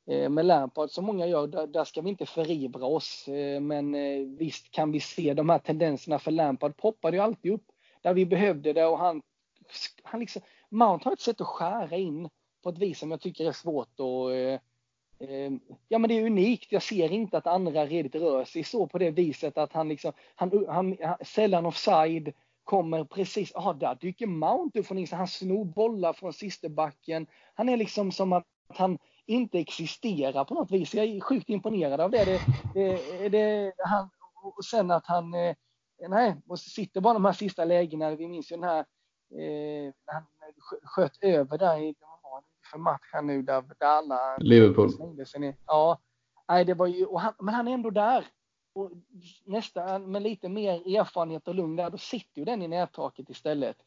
eh, med Lampard som många gör, där, där ska vi inte förivra oss. Eh, men eh, visst kan vi se de här tendenserna för Lampard poppade ju alltid upp där vi behövde det och han, han liksom, Mount har ett sätt att skära in på ett vis som jag tycker är svårt och eh, eh, Ja men det är unikt. Jag ser inte att andra redigt rör sig så på det viset att han liksom, han, han, han sällan offside, kommer precis, ja ah, där dyker Mount upp från ingenstans. han snor bollar från sisterbacken. Han är liksom som att han inte existerar på något vis. Jag är sjukt imponerad av det. det, det, det han, och sen att han, eh, nej, och sitter bara de här sista lägena, vi minns ju den här eh, han sköt över där i för matchen nu där, där alla Liverpool. Ja, nej, det var ju, han, men han är ändå där. Och nästa, med lite mer erfarenhet och lugn där, då sitter ju den i nättaket istället.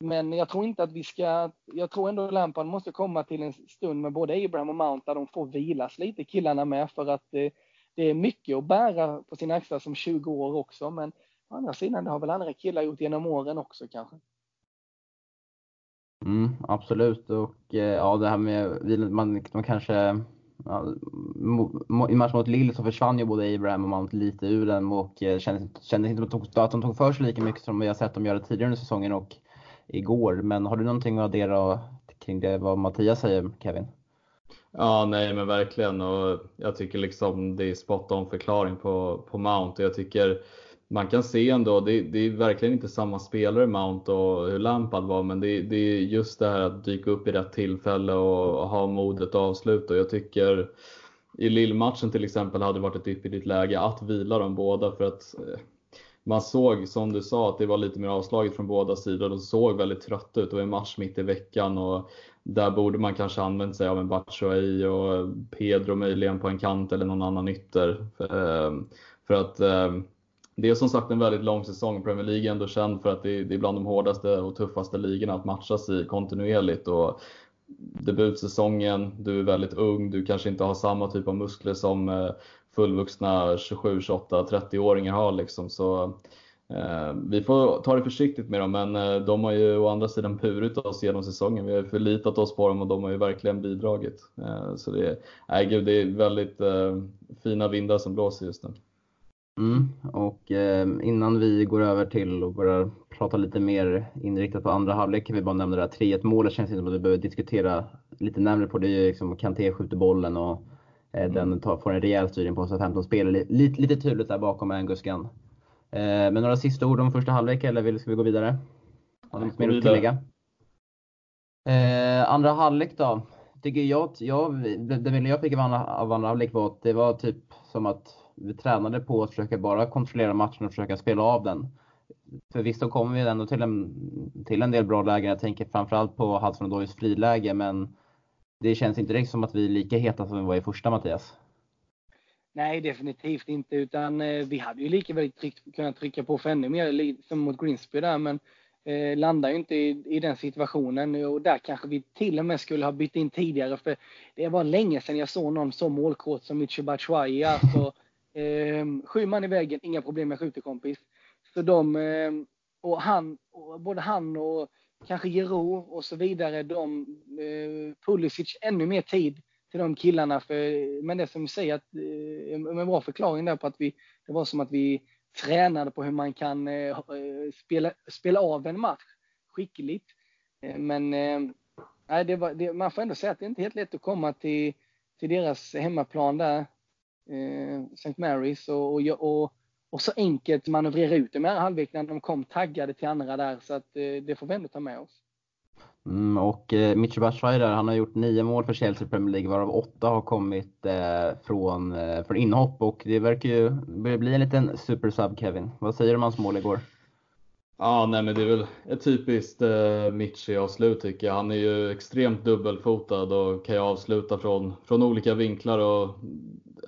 Men jag tror inte att vi ska, jag tror ändå Lampard måste komma till en stund med både Abraham och Mount där de får vilas lite killarna med för att det, det är mycket att bära på sina axlar som 20 år också. Men å andra sidan, det har väl andra killar gjort genom åren också kanske. Mm, absolut och eh, ja det här med, man, man kanske Ja, I matchen mot Lille så försvann ju både Abraham och Mount lite ur den och kändes, kändes inte att de tog för sig lika mycket som vi har sett dem göra tidigare under säsongen och igår. Men har du någonting att addera kring det vad Mattias säger Kevin? Ja, nej men verkligen och jag tycker liksom det är spot on förklaring på, på Mount. Jag tycker man kan se ändå, det, det är verkligen inte samma spelare Mount och hur Lampard var, men det, det, är just det här att dyka upp i rätt tillfälle och ha modet att avsluta. Jag tycker i Lillmatchen till exempel hade det varit ett ypperligt läge att vila dem båda för att eh, man såg, som du sa, att det var lite mer avslaget från båda sidor. De såg väldigt trötta ut. Det var en match mitt i veckan och där borde man kanske använt sig av en Batshuayi och Pedro möjligen på en kant eller någon annan ytter. För eh, att eh, det är som sagt en väldigt lång säsong. Premier League är ändå känd för att det är, bland de hårdaste och tuffaste ligorna att matchas i kontinuerligt. Och debutsäsongen, du är väldigt ung, du kanske inte har samma typ av muskler som eh, fullvuxna 27, 28, 30-åringar har. Liksom. Så, eh, vi får ta det försiktigt med dem, men eh, de har ju å andra sidan burit oss genom säsongen. Vi har förlitat oss på dem och de har ju verkligen bidragit. Eh, så det, äh, gud, det är väldigt eh, fina vindar som blåser just nu. Mm, och eh, innan vi går över till och börjar prata lite mer inriktat på andra halvlek kan vi bara nämna det här 3-1 målet. Känns inte som att vi behöver diskutera lite närmare på det. är liksom Kanté skjuter bollen och eh, mm. den tar, får en rejäl styrning på sig. 15 spelare. Lite, lite tydligt där bakom Angus Gunn. Eh, men några sista ord om första halvlek eller ska vi gå vidare? Har du något mer att tillägga? Eh, andra halvlek då? Tycker jag, jag, det, det jag fick av andra, av andra halvlek var att det var typ som att vi tränade på att försöka bara kontrollera matchen och försöka spela av den. Förvisso kommer vi ändå till en, till en del bra lägen. Jag tänker framförallt på Hudson Odoys friläge, men det känns inte direkt som att vi är lika heta som vi var i första Mattias. Nej, definitivt inte, utan eh, vi hade ju lika väl tryck, kunnat trycka på för ännu mer som mot Grimsby där, men eh, landar ju inte i, i, den situationen och där kanske vi till och med skulle ha bytt in tidigare för det var länge sedan jag såg någon så målkåt som Micho Batshuayi. Alltså, Eh, sju man i väggen, inga problem jag skjuter kompis. Så de, eh, och han, och både han och kanske Giro och så vidare, de, eh, Pulisic ännu mer tid till de killarna. För, men det som vi säger, att, eh, en bra förklaring där på att vi, det var som att vi tränade på hur man kan eh, eh spela, spela av en match skickligt. Eh, men eh, nej, det var, det, man får ändå säga att det är inte helt lätt att komma till, till deras hemmaplan där St. Marys och, och, och, och, så enkelt manövrera ut det med halvlek när de kom taggade till andra där. Så att eh, det får vi ändå ta med oss. Mm, och eh, Mitchell Batshuayi där, han har gjort nio mål för Chelsea Premier League varav åtta har kommit eh, från, eh, från inhopp och det verkar ju börja bli en liten supersub Kevin. Vad säger du om hans mål igår? Ja, nej men det är väl ett typiskt eh, Mitchie-avslut tycker jag. Han är ju extremt dubbelfotad och kan ju avsluta från, från olika vinklar och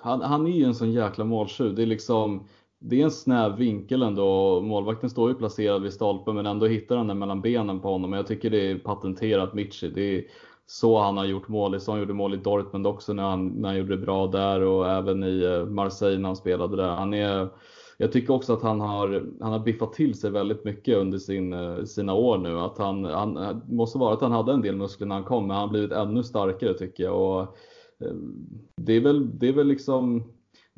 han, han är ju en sån jäkla måltjuv. Det är liksom det är en snäv vinkel ändå. Målvakten står ju placerad vid stolpen men ändå hittar han den mellan benen på honom. Jag tycker det är patenterat Michi. Det är så han har gjort mål. Så han gjorde mål i Dortmund också när han, när han gjorde det bra där och även i eh, Marseille när han spelade där. Han är, jag tycker också att han har, han har biffat till sig väldigt mycket under sin, eh, sina år nu. Att han, han, eh, måste vara att han hade en del muskler när han kom men han har blivit ännu starkare tycker jag. Och Eh, det är väl, det är väl liksom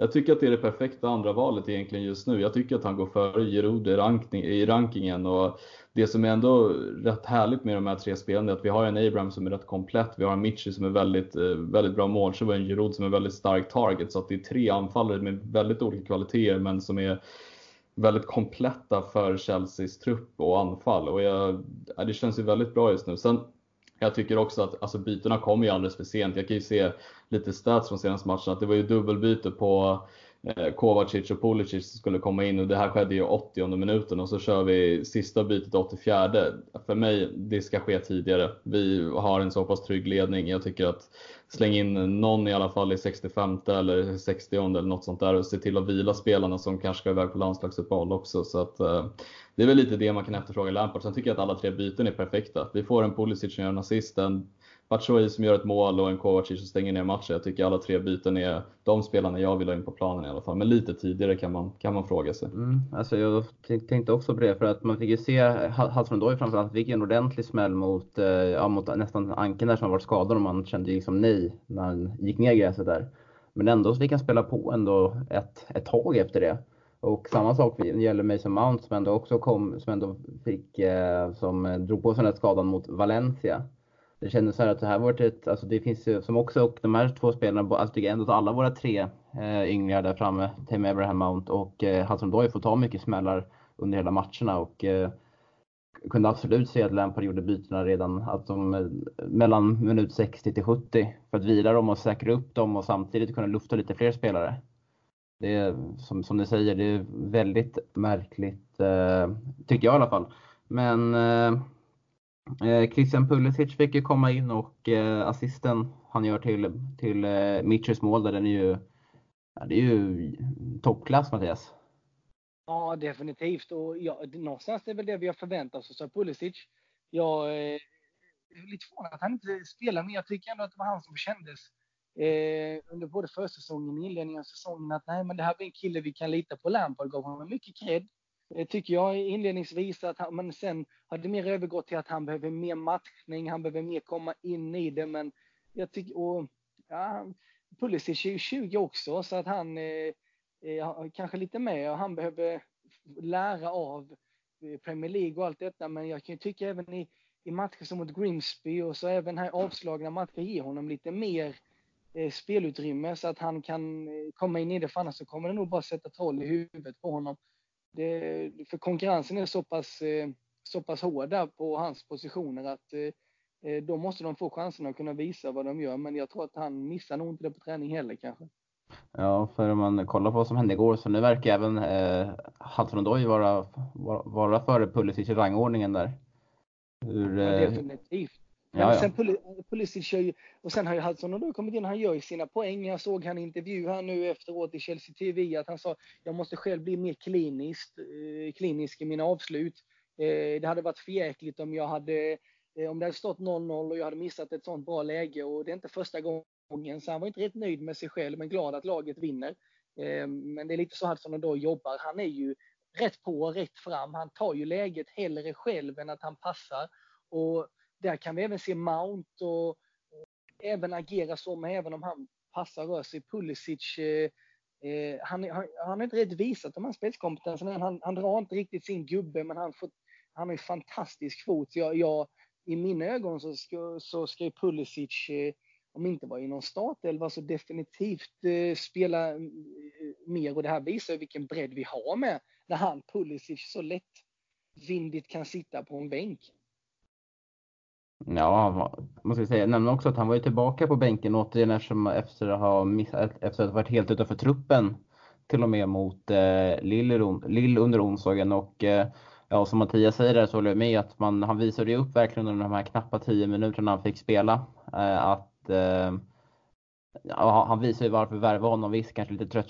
jag tycker att det är det perfekta andra valet egentligen just nu. Jag tycker att han går före Giroud i rankingen och det som är ändå rätt härligt med de här tre spelarna är att vi har en Abraham som är rätt komplett, vi har en Mitchie som är väldigt, eh, väldigt bra målskytt och en Giroud som är väldigt stark target. Så att det är tre anfallare med väldigt olika kvaliteter men som är väldigt kompletta för Chelseas trupp och anfall. Och jag, det känns ju väldigt bra just nu. Sen jag tycker också att alltså, bytena kommer ju alldeles för sent. Jag kan ju se lite stats från senaste matchen att det var ju dubbelbyte på Eh, Kovacic och Pulisic skulle komma in och det här skedde ju 80 minuten och så kör vi sista bytet 84. För mig, det ska ske tidigare. Vi har en så pass trygg ledning. Jag tycker att släng in någon i alla fall i 65 eller 60 eller något sånt där och se till att vila spelarna som kanske ska iväg på landslagsuppehåll också. Så att, eh, det är väl lite det man kan efterfråga Lampard. Sen tycker jag att alla tre byten är perfekta. Vi får en Pulisic som gör en assist, en Batshuayi som gör ett mål och en Kovacic som stänger ner matchen. Jag tycker alla tre byten är de spelarna jag vill ha in på planen i alla fall. Men lite tidigare kan man, kan man fråga sig. Mm, alltså jag tänkte också på det för att man fick ju se Hudson-Odoi framförallt fick en ordentlig smäll mot, eh, ja, mot nästan Anken där som har varit skadad och man kände ju liksom nej när han gick ner gräset där. Men ändå så fick han spela på ändå ett, ett tag efter det. Och samma sak gäller Mason Mount som ändå också kom, som ändå fick, eh, som drog på sig den där skadan mot Valencia det kändes så här att det här varit ett, alltså det finns ju som också, och de här två spelarna, alltså ändå alla våra tre eh, ynglingar där framme, Tim Abraham Mount och eh, Hassan Doy får ta mycket smällar under hela matcherna och eh, kunde absolut se att Lampard gjorde bytena redan att de, eh, mellan minut 60 till 70 för att vila dem och säkra upp dem och samtidigt kunna lufta lite fler spelare. Det är som, som ni säger, det är väldigt märkligt, eh, tycker jag i alla fall. Men Eh, Eh, Christian Pulisic fick ju komma in och eh, assisten han gör till, till eh, Mitchers mål där den är ju, ja, det är ju toppklass Mattias. Ja, definitivt. Och ja, någonstans är det väl det vi har förväntat oss av Pulisic. Jag är lite förvånad att han inte spelar, men jag tycker ändå att det var han som kändes eh, under både försäsongen och inledningen av säsongen att nej, men det här blir en kille vi kan lita på. Lampard gav honom mycket cred. Eh, tycker jag inledningsvis att han, men sen har det mer övergått till att han behöver mer matchning, han behöver mer komma in i det, men jag tycker, och ja, Pulisic är ju 20 också, så att han eh, eh är kanske lite mer, och han behöver lära av eh, Premier League och allt detta, men jag kan ju tycka även i, i matcher som mot Grimsby och så även här avslagna matcher ger honom lite mer eh, spelutrymme så att han kan komma in i det, för annars så kommer det nog bara sätta troll i huvudet på honom. Det, för konkurrensen är så pass, eh, så pass hårda på hans positioner att eh, eh, då måste de få chansen att kunna visa vad de gör. Men jag tror att han missar nog inte det på träning heller kanske. Ja, för om man kollar på vad som hände igår så nu verkar även eh, Odoi vara, vara, vara före Pulisic i rangordningen där. Hur, ja, definitivt. Men ja, ja. sen Pulisic kör ju, och sen har ju Hudson då kommit in, han gör ju sina poäng. Jag såg han intervju här nu efteråt i Chelsea TV att han sa jag måste själv bli mer kliniskt, eh, klinisk i mina avslut. Eh, det hade varit förjäkligt om jag hade, eh, om det hade stått 0-0 och jag hade missat ett sånt bra läge och det är inte första gången så han var inte rätt nöjd med sig själv men glad att laget vinner. Eh, men det är lite så Hudson då jobbar. Han är ju rätt på, rätt fram. Han tar ju läget hellre själv än att han passar. Och där kan vi även se Mount och, och även agera så, men även om han passar rör sig. Pulisic, eh, eh, han, han, han har inte riktigt visat de här spetskompetenserna. Han, han drar inte riktigt sin gubbe, men han, får, han har en fantastisk fot. Jag, jag, I mina ögon så ska, så ska Pulisic, eh, om inte vara i någon startelva, så definitivt eh, spela mm, eh, mer. Och det här visar vilken bredd vi har med när han, Pulisic, så lättvindigt kan sitta på en bänk. Ja, man ska säga. Nämna också att han var ju tillbaka på bänken återigen eftersom, efter att ha missat, efter att ha varit helt utanför truppen till och med mot eh, Lill, Lill under onsdagen. Och eh, ja, som Mattias säger där så håller jag med att man, han visade ju upp verkligen under de här knappa 10 minuterna han fick spela eh, att eh, ja, han visar ju varför värva honom. Visst, kanske lite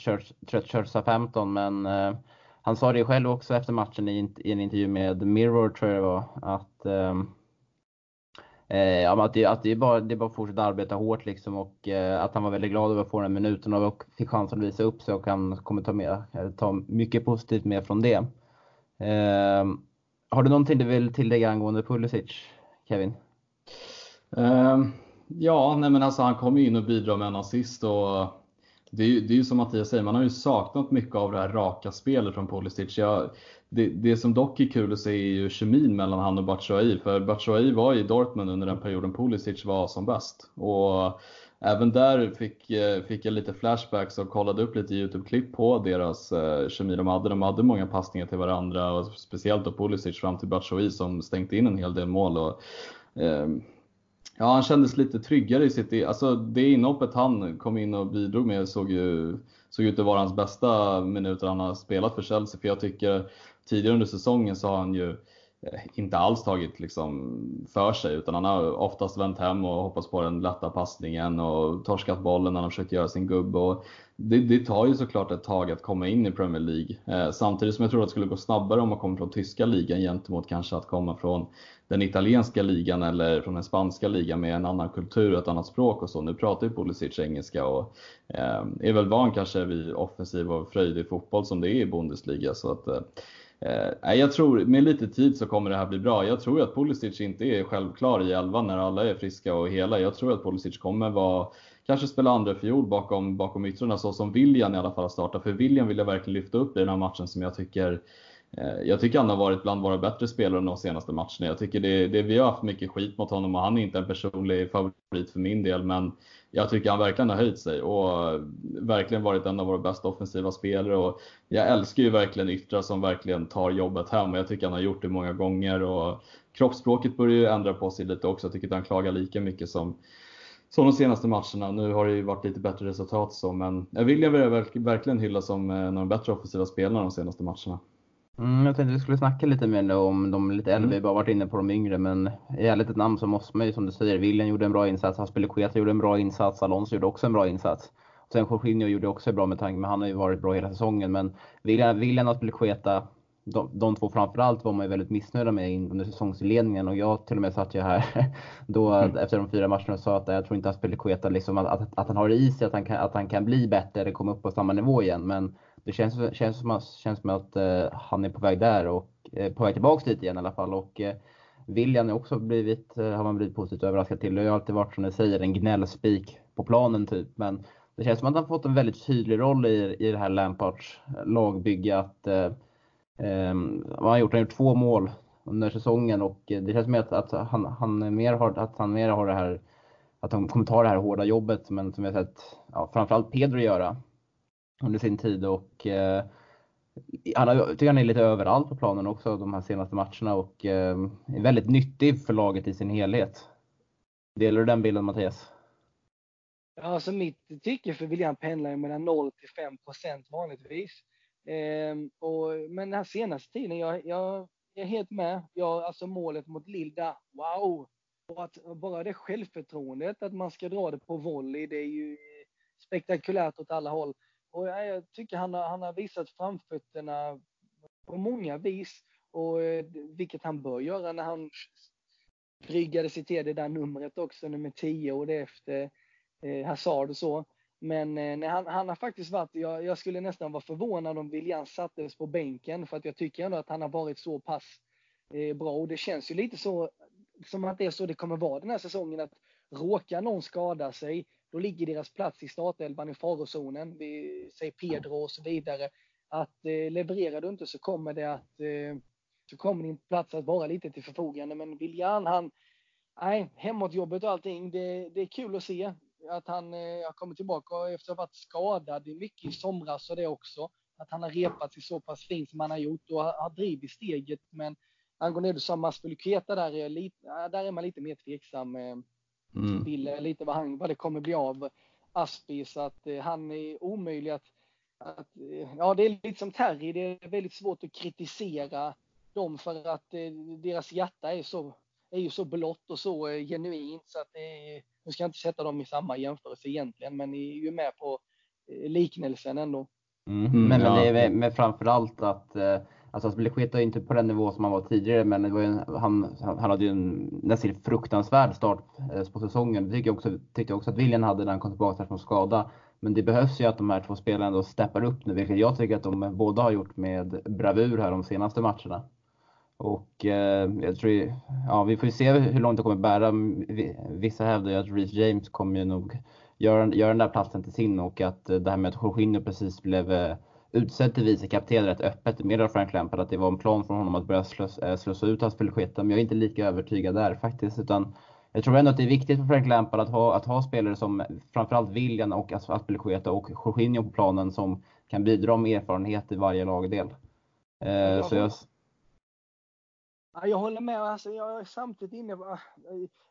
tröttkörd sa 15 men eh, han sa det själv också efter matchen i, i en intervju med Mirror tror jag det var att eh, eh, att, det, att det, är bara, det är bara att fortsätta arbeta hårt liksom och eh, att han var väldigt glad över att få den minuten och fick chansen att visa upp sig och han kommer ta, med, eh, ta mycket positivt med från det. Eh, har du någonting du vill tillägga angående Pulisic, Kevin? Eh, ja, nej men alltså han kom in och bidrar med en assist och det är, ju, det är ju som Mattias säger, man har ju saknat mycket av det här raka spelet från Pulisic. Jag, det, det som dock är kul att se är ju kemin mellan han och Batshuayi. För Batshuayi var i Dortmund under den perioden Pulisic var som bäst. Och även där fick, eh, fick jag lite flashbacks och kollade upp lite YouTube-klipp på deras eh, kemi de hade. De hade många passningar till varandra och speciellt då Pulisic fram till Batshuayi som stängt in en hel del mål. Och, eh, Ja, han kändes lite tryggare i sitt... Alltså det inhoppet han kom in och bidrog med såg ju såg ut att vara hans bästa minuter han har spelat för Chelsea. För jag tycker tidigare under säsongen så har han ju eh, inte alls tagit liksom för sig utan han har oftast vänt hem och hoppats på den lätta passningen och torskat bollen när han försökt göra sin gubbe. Och det, det, tar ju såklart ett tag att komma in i Premier League. Eh, samtidigt som jag tror att det skulle gå snabbare om man kommer från tyska ligan gentemot kanske att komma från den italienska ligan eller från den spanska ligan med en annan kultur och ett annat språk och så. Nu pratar ju Pulisic engelska och eh, är väl van kanske vid offensiv och fröjdig fotboll som det är i Bundesliga. Så att, eh, eh jag tror med lite tid så kommer det här bli bra. Jag tror att Pulisic inte är självklar i elvan när alla är friska och hela. Jag tror att Pulisic kommer vara kanske spela andra fjol bakom, bakom yttrarna så som William i alla fall startar. För William vill jag verkligen lyfta upp i den här matchen som jag tycker Eh, jag tycker han har varit bland våra bättre spelare de senaste matcherna. Jag tycker det, det, vi har haft mycket skit mot honom och han är inte en personlig favorit för min del. Men jag tycker han verkligen har höjt sig och eh, verkligen varit en av våra bästa offensiva spelare. Och jag älskar ju verkligen yttrar som verkligen tar jobbet hem och jag tycker han har gjort det många gånger. Och kroppsspråket börjar ju ändra på sig lite också. Jag tycker inte han klagar lika mycket som som de senaste matcherna. Nu har det ju varit lite bättre resultat så, men William vill jag verkligen hylla som en av de bättre offensiva spelarna de senaste matcherna. Mm, jag tänkte vi skulle snacka lite mer om de lite äldre, mm. vi bara varit inne på de yngre, men i ärligt namn så måste man ju som du säger, William gjorde en bra insats, Aspelekueta gjorde en bra insats, Alonso gjorde också en bra insats. Sen Jorginho gjorde också bra med tanke, men han har ju varit bra hela säsongen. Men William, William Aspelekueta de, de två framförallt var man ju väldigt missnöjda med under säsongsledningen och jag till och med satt ju här <laughs> då mm. efter de fyra matcherna och sa att jag tror inte att Spelekueta liksom att, att, att, han har det i sig, att han kan, att han kan bli bättre eller komma upp på samma nivå igen. Men det känns, känns, som, känns som att uh, han är på väg där och uh, på väg tillbaks dit igen i alla fall. Och, uh, William har också blivit, har man blivit positivt överraskad till. Det har alltid varit som ni säger en gnällspik på planen typ. Men det känns som att han fått en väldigt tydlig roll i, i det här Lampards lagbygge. Att, Um, Ehm, vad har han gjort? Han har gjort två mål under säsongen och eh, det känns som att, att, han, han mer har, att han mer har det här, att han kommer ta det här hårda jobbet men som vi har sett ja, framförallt Pedro göra under sin tid och eh, han har, tycker han är lite överallt på planen också de här senaste matcherna och eh, är väldigt nyttig för laget i sin helhet. Delar du den bilden Mattias? Ja, alltså mitt tycke för William pendlar mellan 0 till 5 procent vanligtvis. Eh, och, men den här senaste tiden, jag, jag är helt med. Jag, alltså målet mot Lilda, wow! Och att bara det självförtroendet att man ska dra det på volley, det är ju spektakulärt åt alla håll. Och jag, jag tycker han har, han har visat framfötterna på många vis, och, eh, vilket han bör göra när han bryggade sig till det där numret också, nummer 10 och det efter eh, Hazard och så. Men eh, nej, han, han, har faktiskt varit, jag, jag, skulle nästan vara förvånad om William sattes på bänken för att jag tycker ändå att han har varit så pass eh, bra och det känns ju lite så som att det är så det kommer vara den här säsongen att råkar någon skada sig då ligger deras plats i startelvan i farozonen. Vi säger Pedro och så vidare. Att eh, levererar du inte så kommer det att eh, så kommer din plats att vara lite till förfogande. Men William, han, nej, hemåtjobbet och allting, det, det är kul att se att han eh, har kommit tillbaka efter att ha varit skadad mycket i somras och det också. Att han har repat sig så pass fint som han har gjort och har drivit steget. Men angående det som Maspeluketa där är, lite, där är man lite mer tveksam. Eh, mm. Till eh, lite vad, han, vad det kommer bli av Aspi så att han är omöjlig att, att ja det är lite som Terry, det är väldigt svårt att kritisera dem för att deras hjärta är så är ju så blått och så genuint så att det är, nu ska jag inte sätta dem i samma jämförelse egentligen, men ni är ju med på eh, liknelsen ändå. Mm, men, ja. det är med framförallt att eh, Alltså Aspelekueta är inte på den nivå som han var tidigare, men det var en, han, han hade ju en nästan fruktansvärd start eh, på säsongen. Det tycker jag också, tyckte jag också att William hade när han kom tillbaka från skada. Men det behövs ju att de här två spelarna ändå steppar upp nu, vilket jag tycker att de båda har gjort med bravur här de senaste matcherna. Och eh, jag tror, ja vi får ju se hur långt det kommer bära. Vissa hävdar ju att Reece James kommer ju nog göra, göra den där platsen till sin och att det här med att Jorginho precis blev eh, utsedd till vice kapten rätt öppet med Frank Lampard, att det var en plan från honom att börja äh, slås ut hans Men jag är inte lika övertygad där faktiskt, utan jag tror ändå att det är viktigt för Frank Lampard att ha, att ha spelare som framförallt William och Aspelekueta och Jorginho på planen som kan bidra med erfarenhet i varje lagdel. Eh, så jag, Ja, jag håller med. Alltså, jag är samtidigt inne ah,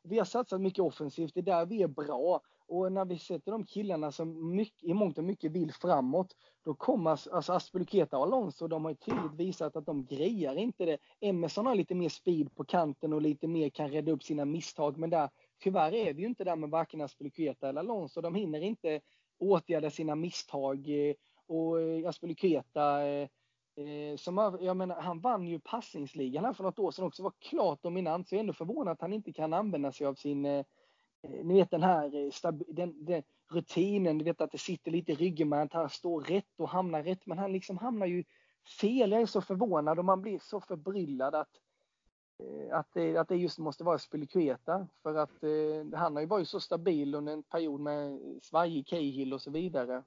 vi har satsat mycket offensivt, det är där vi är bra. Och när vi sätter de killarna som mycket, i mångt och mycket vill framåt, då kommer alltså Aspeluketa och Alonso, de har ju tydligt visat att de grejar inte det. Emerson har lite mer speed på kanten och lite mer kan rädda upp sina misstag, men där, tyvärr är vi ju inte där med varken Aspeluketa eller Alonso. De hinner inte åtgärda sina misstag eh, och eh, Aspeluketa eh, som, jag menar, han vann ju passningsligan här för något år sedan också, var klart dominant, så jag är ändå förvånad att han inte kan använda sig av sin Eh, eh ni vet den här eh, den, den rutinen, ni vet att det sitter lite i ryggen, att han står rätt och hamnar rätt, men han liksom hamnar ju fel. Jag är så förvånad och man blir så förbryllad att, eh, att, det, att det just måste vara Spelikueta, För att eh, han har ju varit så stabil under en period med svajig Cahill och så vidare.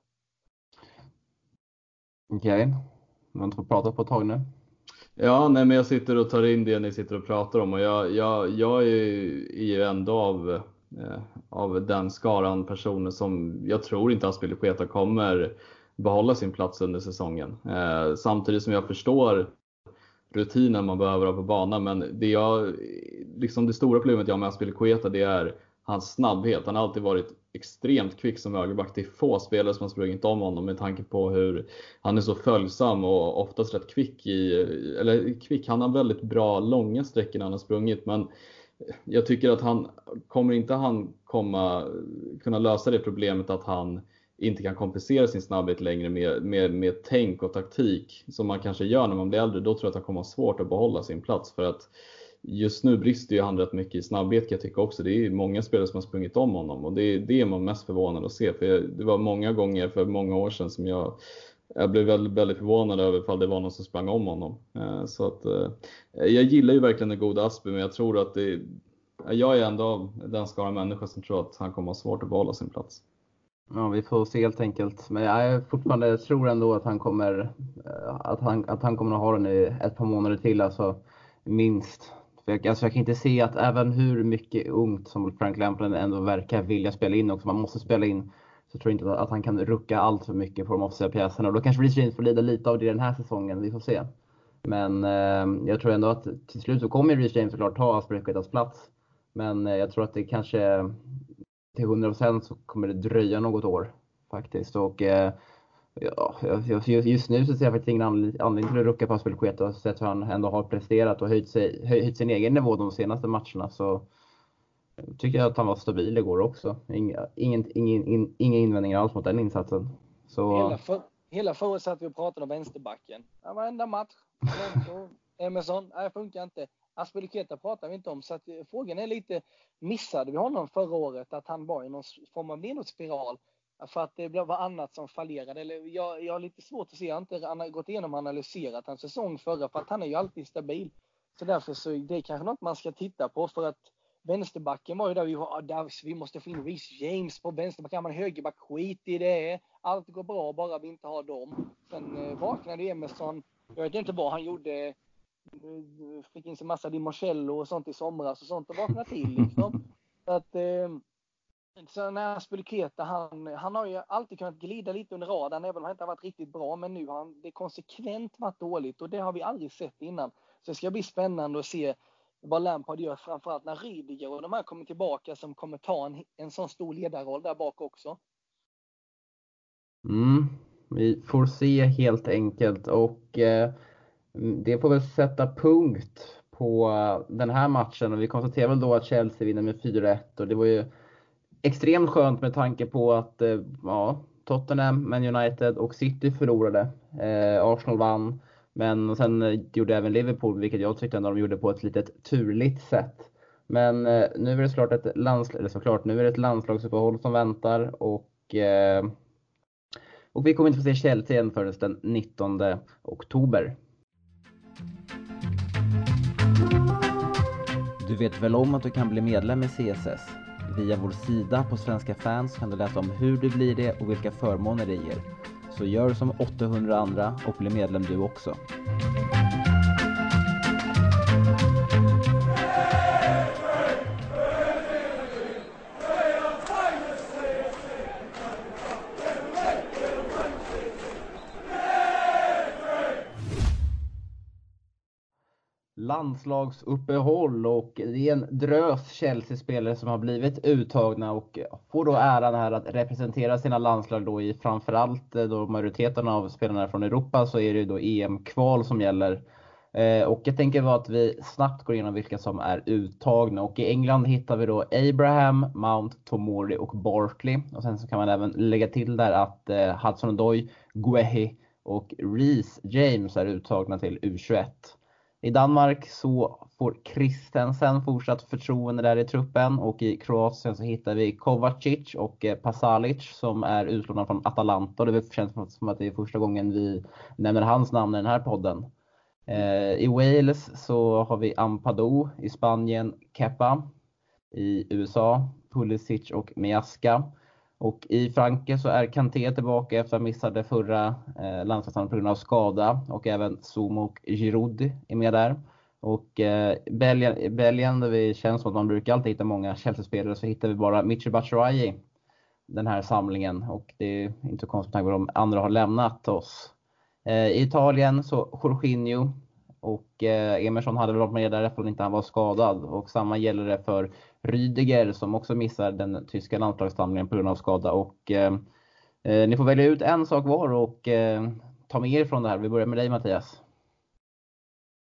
Okej, okay. Vi har inte pratat prata på ett tag nu. Ja, nej, men jag sitter och tar in det ni sitter och pratar om och jag, jag, jag är ju ändå av Eh, av den skaran personer som jag tror inte Aspilicueta kommer behålla sin plats under säsongen. Eh, samtidigt som jag förstår rutinen man behöver ha på banan, men det, jag, liksom det stora problemet jag har med Aspilicueta det är hans snabbhet. Han har alltid varit extremt kvick som högerback. Det är få spelare som har sprungit om honom med tanke på hur han är så följsam och oftast rätt kvick i, eller kvick, han har väldigt bra långa sträckor när han har sprungit men jag tycker att han kommer inte han komma kunna lösa det problemet att han inte kan kompensera sin snabbhet längre med, med, med tänk och taktik som man kanske gör när man blir äldre. Då tror jag att han kommer ha svårt att behålla sin plats för att just nu brister ju han rätt mycket i snabbhet kan jag tycka också. Det är många spelare som har sprungit om honom och det, det är man mest förvånad att se. För det var många gånger för många år sedan som jag jag blev väldigt, väldigt förvånad över ifall det var någon som sprang om honom. Eh, så att, eh, jag gillar ju verkligen den goda Aspi, men jag tror att det, eh, jag är ändå den skara människa som tror att han kommer ha svårt att behålla sin plats. Ja, vi får se helt enkelt. Men jag fortfarande tror ändå att han kommer att han, att han kommer att ha den i ett par månader till, alltså minst. För jag, alltså jag kan inte se att även hur mycket ungt som Frank Lampland ändå verkar vilja spela in också, man måste spela in så tror jag inte att han kan rucka allt för mycket på de officiella pjäserna. Och då kanske Reece James får lida lite av det den här säsongen, vi får se. Men eh, jag tror ändå att till slut så kommer Reece James såklart ta Aspelekuetas plats. Men eh, jag tror att det kanske till 100% så kommer det dröja något år faktiskt. Och eh, ja, just nu så ser jag faktiskt ingen anledning till att rucka på Aspelekueta alltså, sett hur han ändå har presterat och höjt, sig, höjt sin egen nivå de senaste matcherna. Så eh, tycker jag att han var stabil igår också. Inga, ingen, ingen, inga invändningar alls mot den insatsen. Så... Hela, för, hela förra satt vi och pratade om vänsterbacken. Ja, varenda match. <laughs> Emerson, nej funkar inte. Aspelikueta pratar vi inte om, så att eh, frågan är lite, missade vi honom förra året? Att han var i någon form av nedåtspiral? För att det var annat som fallerade. Eller jag, jag har lite svårt att se, jag har inte gått igenom och analyserat hans säsong förra, för att han är ju alltid stabil. Så därför så det är kanske något man ska titta på för att Vänsterbacken var ju där vi var, ah, där vi måste få in Reece James på vänsterbacken. Man högerback, skit i det. Allt går bra bara vi inte har dem. Sen eh, vaknade Emerson. Jag vet inte vad han gjorde. Eh, fick in sig massa limoncello och sånt i somras och sånt och vaknade till liksom. Så att, eh, så när han, han har ju alltid kunnat glida lite under radarn även om han inte har varit riktigt bra. Men nu har han det konsekvent varit dåligt och det har vi aldrig sett innan. Så det ska bli spännande att se vad Lampard gör, framförallt när Rydiger och de här kommer tillbaka som kommer ta en, en sån stor ledarroll där bak också. Mm, vi får se helt enkelt och eh, det får väl sätta punkt på eh, den här matchen och vi konstaterar väl då att Chelsea vinner med 4-1 och det var ju extremt skönt med tanke på att eh, ja, Tottenham, Man United och City förlorade. Eh, Arsenal vann. Men sen eh, gjorde även Liverpool, vilket jag tyckte ändå de gjorde på ett litet turligt sätt. Men eh, nu är det såklart ett, landslag, eller såklart, nu är det ett landslagsuppehåll som väntar och, eh, och vi kommer inte få se Chelsea igen förrän den 19 oktober. Du vet väl om att du kan bli medlem i CSS? Via vår sida på Svenska fans kan du läsa om hur du blir det och vilka förmåner det ger. Så gör som 800 andra och bli medlem du också. Landslagsuppehåll och det är en drös Chelsea-spelare som har blivit uttagna och får då äran här att representera sina landslag då i framförallt eh, då majoriteten av spelarna från Europa så är det då EM-kval som gäller. Eh, och jag tänker att vi snabbt går igenom vilka som är uttagna och i England hittar vi då Abraham, Mount, Tomori och Barkley. Och sen så kan man även lägga till där att eh, Hudson-Odoi, Guehi och Reece James är uttagna till U21. I Danmark så får Christensen fortsatt förtroende där i truppen och i Kroatien så hittar vi Kovacic och eh, Pasalic som är utlånade från Atalanta. Det känns som att det är första gången vi nämner hans namn i den här podden. Eh, I Wales så har vi Ampadu, i Spanien Kepa, i USA Pulisic och Miaska. Och i Frankrike så är Kanté tillbaka efter att ha missat det förra eh, landslagssamlingen på grund av skada och även Zoom och Giroud är med där. Och eh, Belgien, Belgien där vi känns som att man brukar alltid hitta många Chelsea-spelare så hittar vi bara Michi Batshuayi den här samlingen och det är inte så konstigt att de andra har lämnat oss. Eh, I Italien så Jorginho och eh, Emerson hade väl varit med där eftersom inte han var skadad och samma gäller det för Rydiger som också missar den tyska landslagssamlingen på grund av skada. Och, eh, eh, ni får välja ut en sak var och eh, ta med er från det här. Vi börjar med dig Mattias.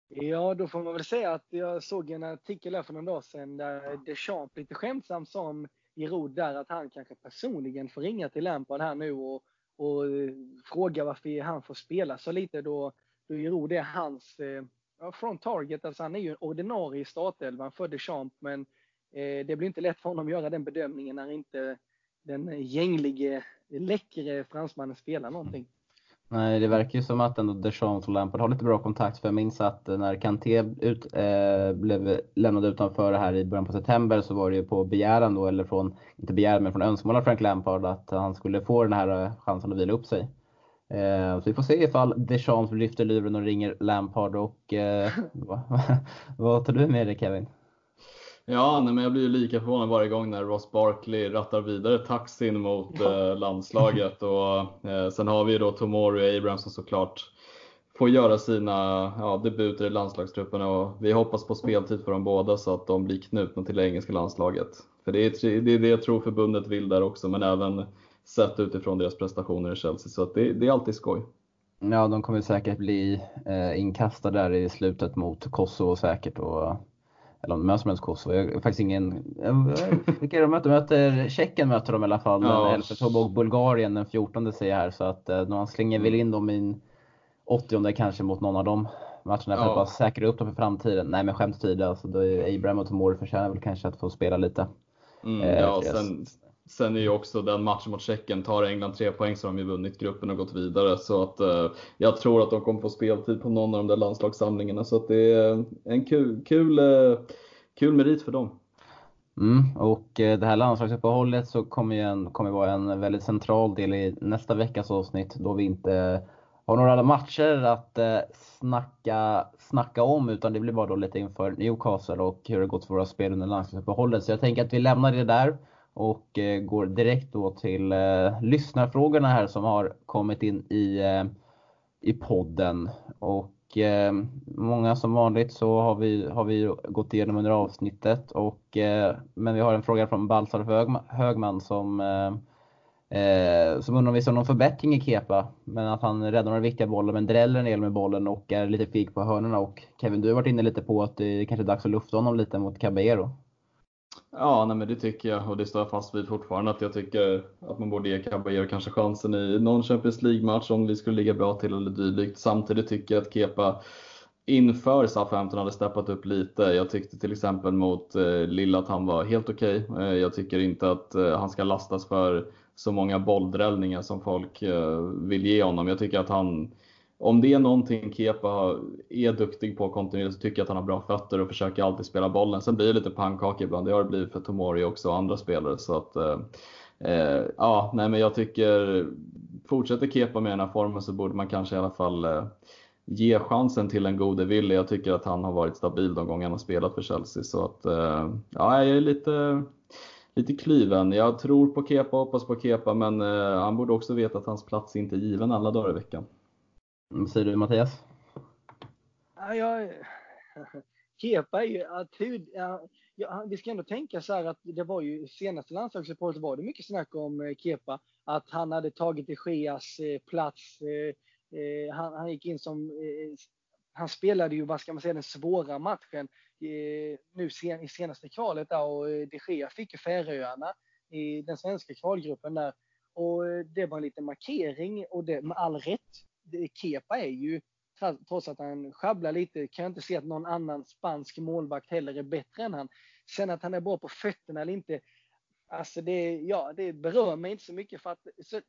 Ja, då får man väl säga att jag såg en artikel här för någon dag sedan där Deschamps lite skämtsamt sa om Giroud där att han kanske personligen får ringa till Lampard här nu och, och eh, fråga varför han får spela så lite då, då det är hans eh, från target. Alltså han är ju en ordinarie i startelvan för Deschamps men Eh, det blir inte lätt för honom att göra den bedömningen när inte den gänglige, läckre fransmannen spelar någonting. Nej, det verkar ju som att ändå Deschamps och Lampard har lite bra kontakt. För jag minns att när Kanté ut, eh, blev lämnad utanför här i början på september så var det ju på begäran då, eller från, inte begäran, men från önskemål av Frank Lampard att han skulle få den här eh, chansen att vila upp sig. Eh, så vi får se ifall Deschamps lyfter luren och ringer Lampard och eh, <laughs> vad, <laughs> vad tar du med dig Kevin? Ja, nej, men jag blir ju lika förvånad varje gång när Ross Barkley rattar vidare taxin mot eh, landslaget. Och, eh, sen har vi ju då Tomori och Abraham som såklart får göra sina ja, debuter i landslagstruppen och vi hoppas på speltid för dem båda så att de blir knutna till det engelska landslaget. För det är, det är det jag tror förbundet vill där också, men även sett utifrån deras prestationer i Chelsea. Så att det, det är alltid skoj. Ja, de kommer säkert bli eh, inkastade där i slutet mot Kosovo säkert. Och eller om de möter mot Kosovo. Jag har faktiskt ingen... Vilka de möter? möter Tjeckien möter de i alla fall. Ja. Elfsborg och Bulgarien den 14 ser jag här. Så att eh, man slänger väl in dem i en 80 kanske mot någon av de matcherna för ja. att bara säkra upp dem för framtiden. Nej men skämt åsido, alltså, Abraham och Tomori förtjänar väl kanske att få spela lite. Mm, eh, ja, sen, Sen är ju också den matchen mot Tjeckien, tar England tre poäng så har de ju vunnit gruppen och gått vidare. Så att eh, jag tror att de kommer få speltid på någon av de där landslagssamlingarna. Så att det är en kul, kul, eh, kul merit för dem. Mm, och eh, det här landslagsuppehållet så kommer ju en, kommer vara en väldigt central del i nästa veckas avsnitt då vi inte har några matcher att eh, snacka, snacka om utan det blir bara då lite inför Newcastle och hur det gått för våra spel under landslagsuppehållet. Så jag tänker att vi lämnar det där och eh, går direkt då till eh, lyssnarfrågorna här som har kommit in i, eh, i podden. Och eh, många som vanligt så har vi, har vi gått igenom under avsnittet. Och, eh, men vi har en fråga från Balsar Högman, Högman som, eh, eh, som undrar om vi ser någon förbättring i Kepa. Men att han räddar några viktiga bollar men dräller en del med bollen och är lite fig på hörnorna. Och Kevin, du har varit inne lite på att det kanske är dags att lufta honom lite mot Caballero. Ja, nej, men det tycker jag och det står jag fast vid fortfarande att jag tycker att man borde ge Caballero kanske chansen i någon Champions League-match om vi skulle ligga bra till eller dylikt. Samtidigt tycker jag att Kepa inför SA-15 hade steppat upp lite. Jag tyckte till exempel mot eh, Lilla att han var helt okej. Okay. Eh, jag tycker inte att eh, han ska lastas för så många bolldrällningar som folk eh, vill ge honom. Jag tycker att han om det är någonting Kepa är duktig på kontinuerligt så tycker jag att han har bra fötter och försöker alltid spela bollen. Sen blir det lite pannkaka ibland. Det har det blivit för Tomori också och andra spelare. Så att, eh, eh, ja, nej, men jag tycker fortsätter Kepa med den här formen så borde man kanske i alla fall eh, ge chansen till en gode Wille. Jag tycker att han har varit stabil de gånger han har spelat för Chelsea. Så att, eh, ja, jag är lite, lite kliven. Jag tror på Kepa, hoppas på Kepa, men eh, han borde också veta att hans plats inte är given alla dagar i veckan. Vad säger du Mattias? Ja, jag, <laughs> Kepa är ju, ja, ja, vi ska ändå tänka så här att det var ju senaste landslagsuppehållet var det mycket snack om eh, Kepa, att han hade tagit de eh, plats. Eh, eh, han, han, gick in som, eh, han spelade ju, vad ska man säga, den svåra matchen eh, nu sen, i senaste kvalet där och de Gea fick ju Färöarna i den svenska kvalgruppen där. Och det var en liten markering och det med all rätt. Kepa är ju trots att han sjabblar lite, kan jag inte se att någon annan spansk målvakt heller är bättre än han. Sen att han är bra på fötterna eller inte, alltså det, ja, det berör mig inte så mycket för att så,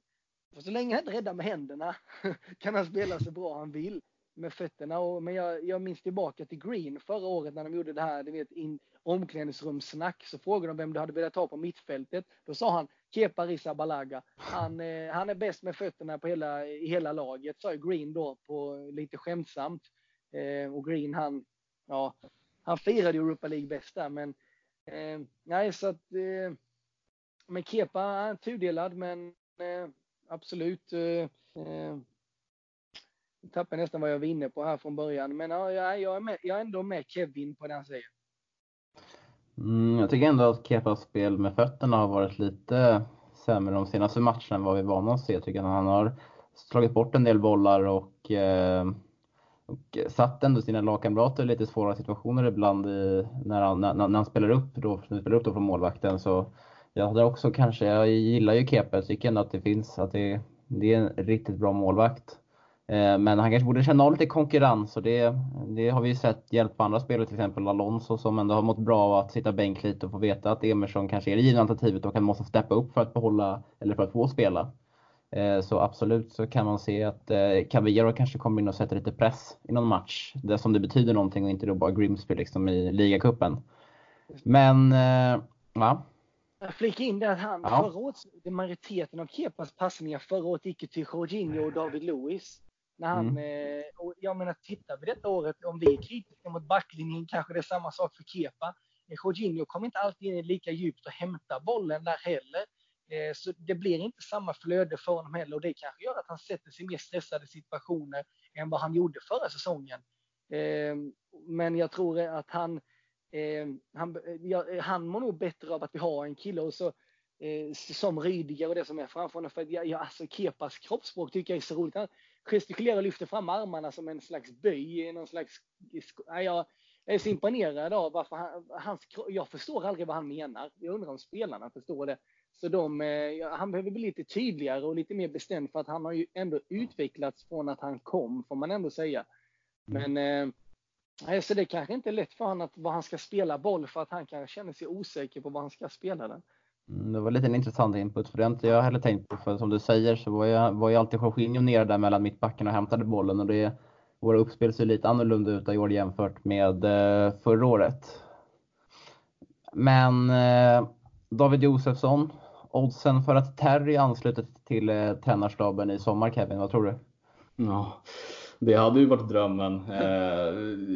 för så länge han inte räddar med händerna <laughs> kan han spela så bra han vill med fötterna. Och, men jag, jag minns tillbaka till Green förra året när de gjorde det här, du vet, in, omklädningsrumssnack. Så frågade de vem du hade velat ha på mittfältet. Då sa han Kepa Balaga. Han, eh, han är bäst med fötterna på hela, i hela laget, sa Green då på lite skämtsamt. Eh, och Green han, ja, han firade Europa League bäst där, men eh, nej, så att eh, men Kepa är tudelad, men eh, absolut. Eh, eh jag tappade nästan vad jag var inne på här från början, men ja, jag, är med, jag är ändå med Kevin på det han säger. Mm, jag tycker ändå att Kepas spel med fötterna har varit lite sämre de senaste matcherna än vad vi är vana att se. Jag tycker att han har slagit bort en del bollar och, eh, och satt ändå sina lagkamrater i lite svåra situationer ibland i, när, han, när, när han spelar upp, då, när spelar upp då från målvakten. Så jag hade också kanske, jag gillar ju Kepa, jag tycker ändå att det finns, att det, det är en riktigt bra målvakt. Eh, men han kanske borde känna av lite konkurrens och det, det har vi sett hjälpa andra spelare, till exempel Alonso som ändå har mått bra av att sitta bänk lite och få veta att Emerson kanske är det givna alternativet och han måste steppa upp för att behålla eller för att få spela. Eh, så absolut så kan man se att eh, Cavallero kanske kommer in och sätter lite press i någon match. Det som det betyder någonting och inte då bara Grimsby liksom i ligacupen. Men, ja. Jag flikar in det att han, ja. förra året, majoriteten av Kepas passningar förra året gick till Jorginho och David Lewis. När han, mm. och jag menar, tittar vi detta året, om vi är kritiska mot backlinjen kanske det är samma sak för Kepa. Eh, Jorginho kommer inte alltid in lika djupt och hämta bollen där heller. Eh, så det blir inte samma flöde för honom heller och det kanske gör att han sätter sig i mer stressade situationer än vad han gjorde förra säsongen. Eh, men jag tror att han, eh, han, han mår nog bättre av att vi har en kille och så eh, som Rydiger och det som är framför honom. För jag, jag, alltså Kepas kroppsspråk tycker jag är så roligt. Han gestikulerar och lyfter fram armarna som en slags böj. Någon slags, Nej, jag är så imponerad av varför han, hans, jag förstår aldrig vad han menar. Jag undrar om spelarna förstår det. Så de, eh, han behöver bli lite tydligare och lite mer bestämd för att han har ju ändå utvecklats från att han kom, får man ändå säga. Men eh, så det kanske inte är lätt för honom att vad han ska spela boll för att han kanske känner sig osäker på vad han ska spela den. Mm, det var lite en intressant input, för det har inte jag heller tänkt på. För som du säger så var jag, var alltid Jorginho nere där mellan mittbacken och hämtade bollen. Och det, våra uppspel ser lite annorlunda ut i år jämfört med eh, förra året. Men eh, David Josefsson, oddsen för att Terry ansluter till eh, tränarstaben i sommar, Kevin, vad tror du? Ja, det hade ju varit drömmen. Eh,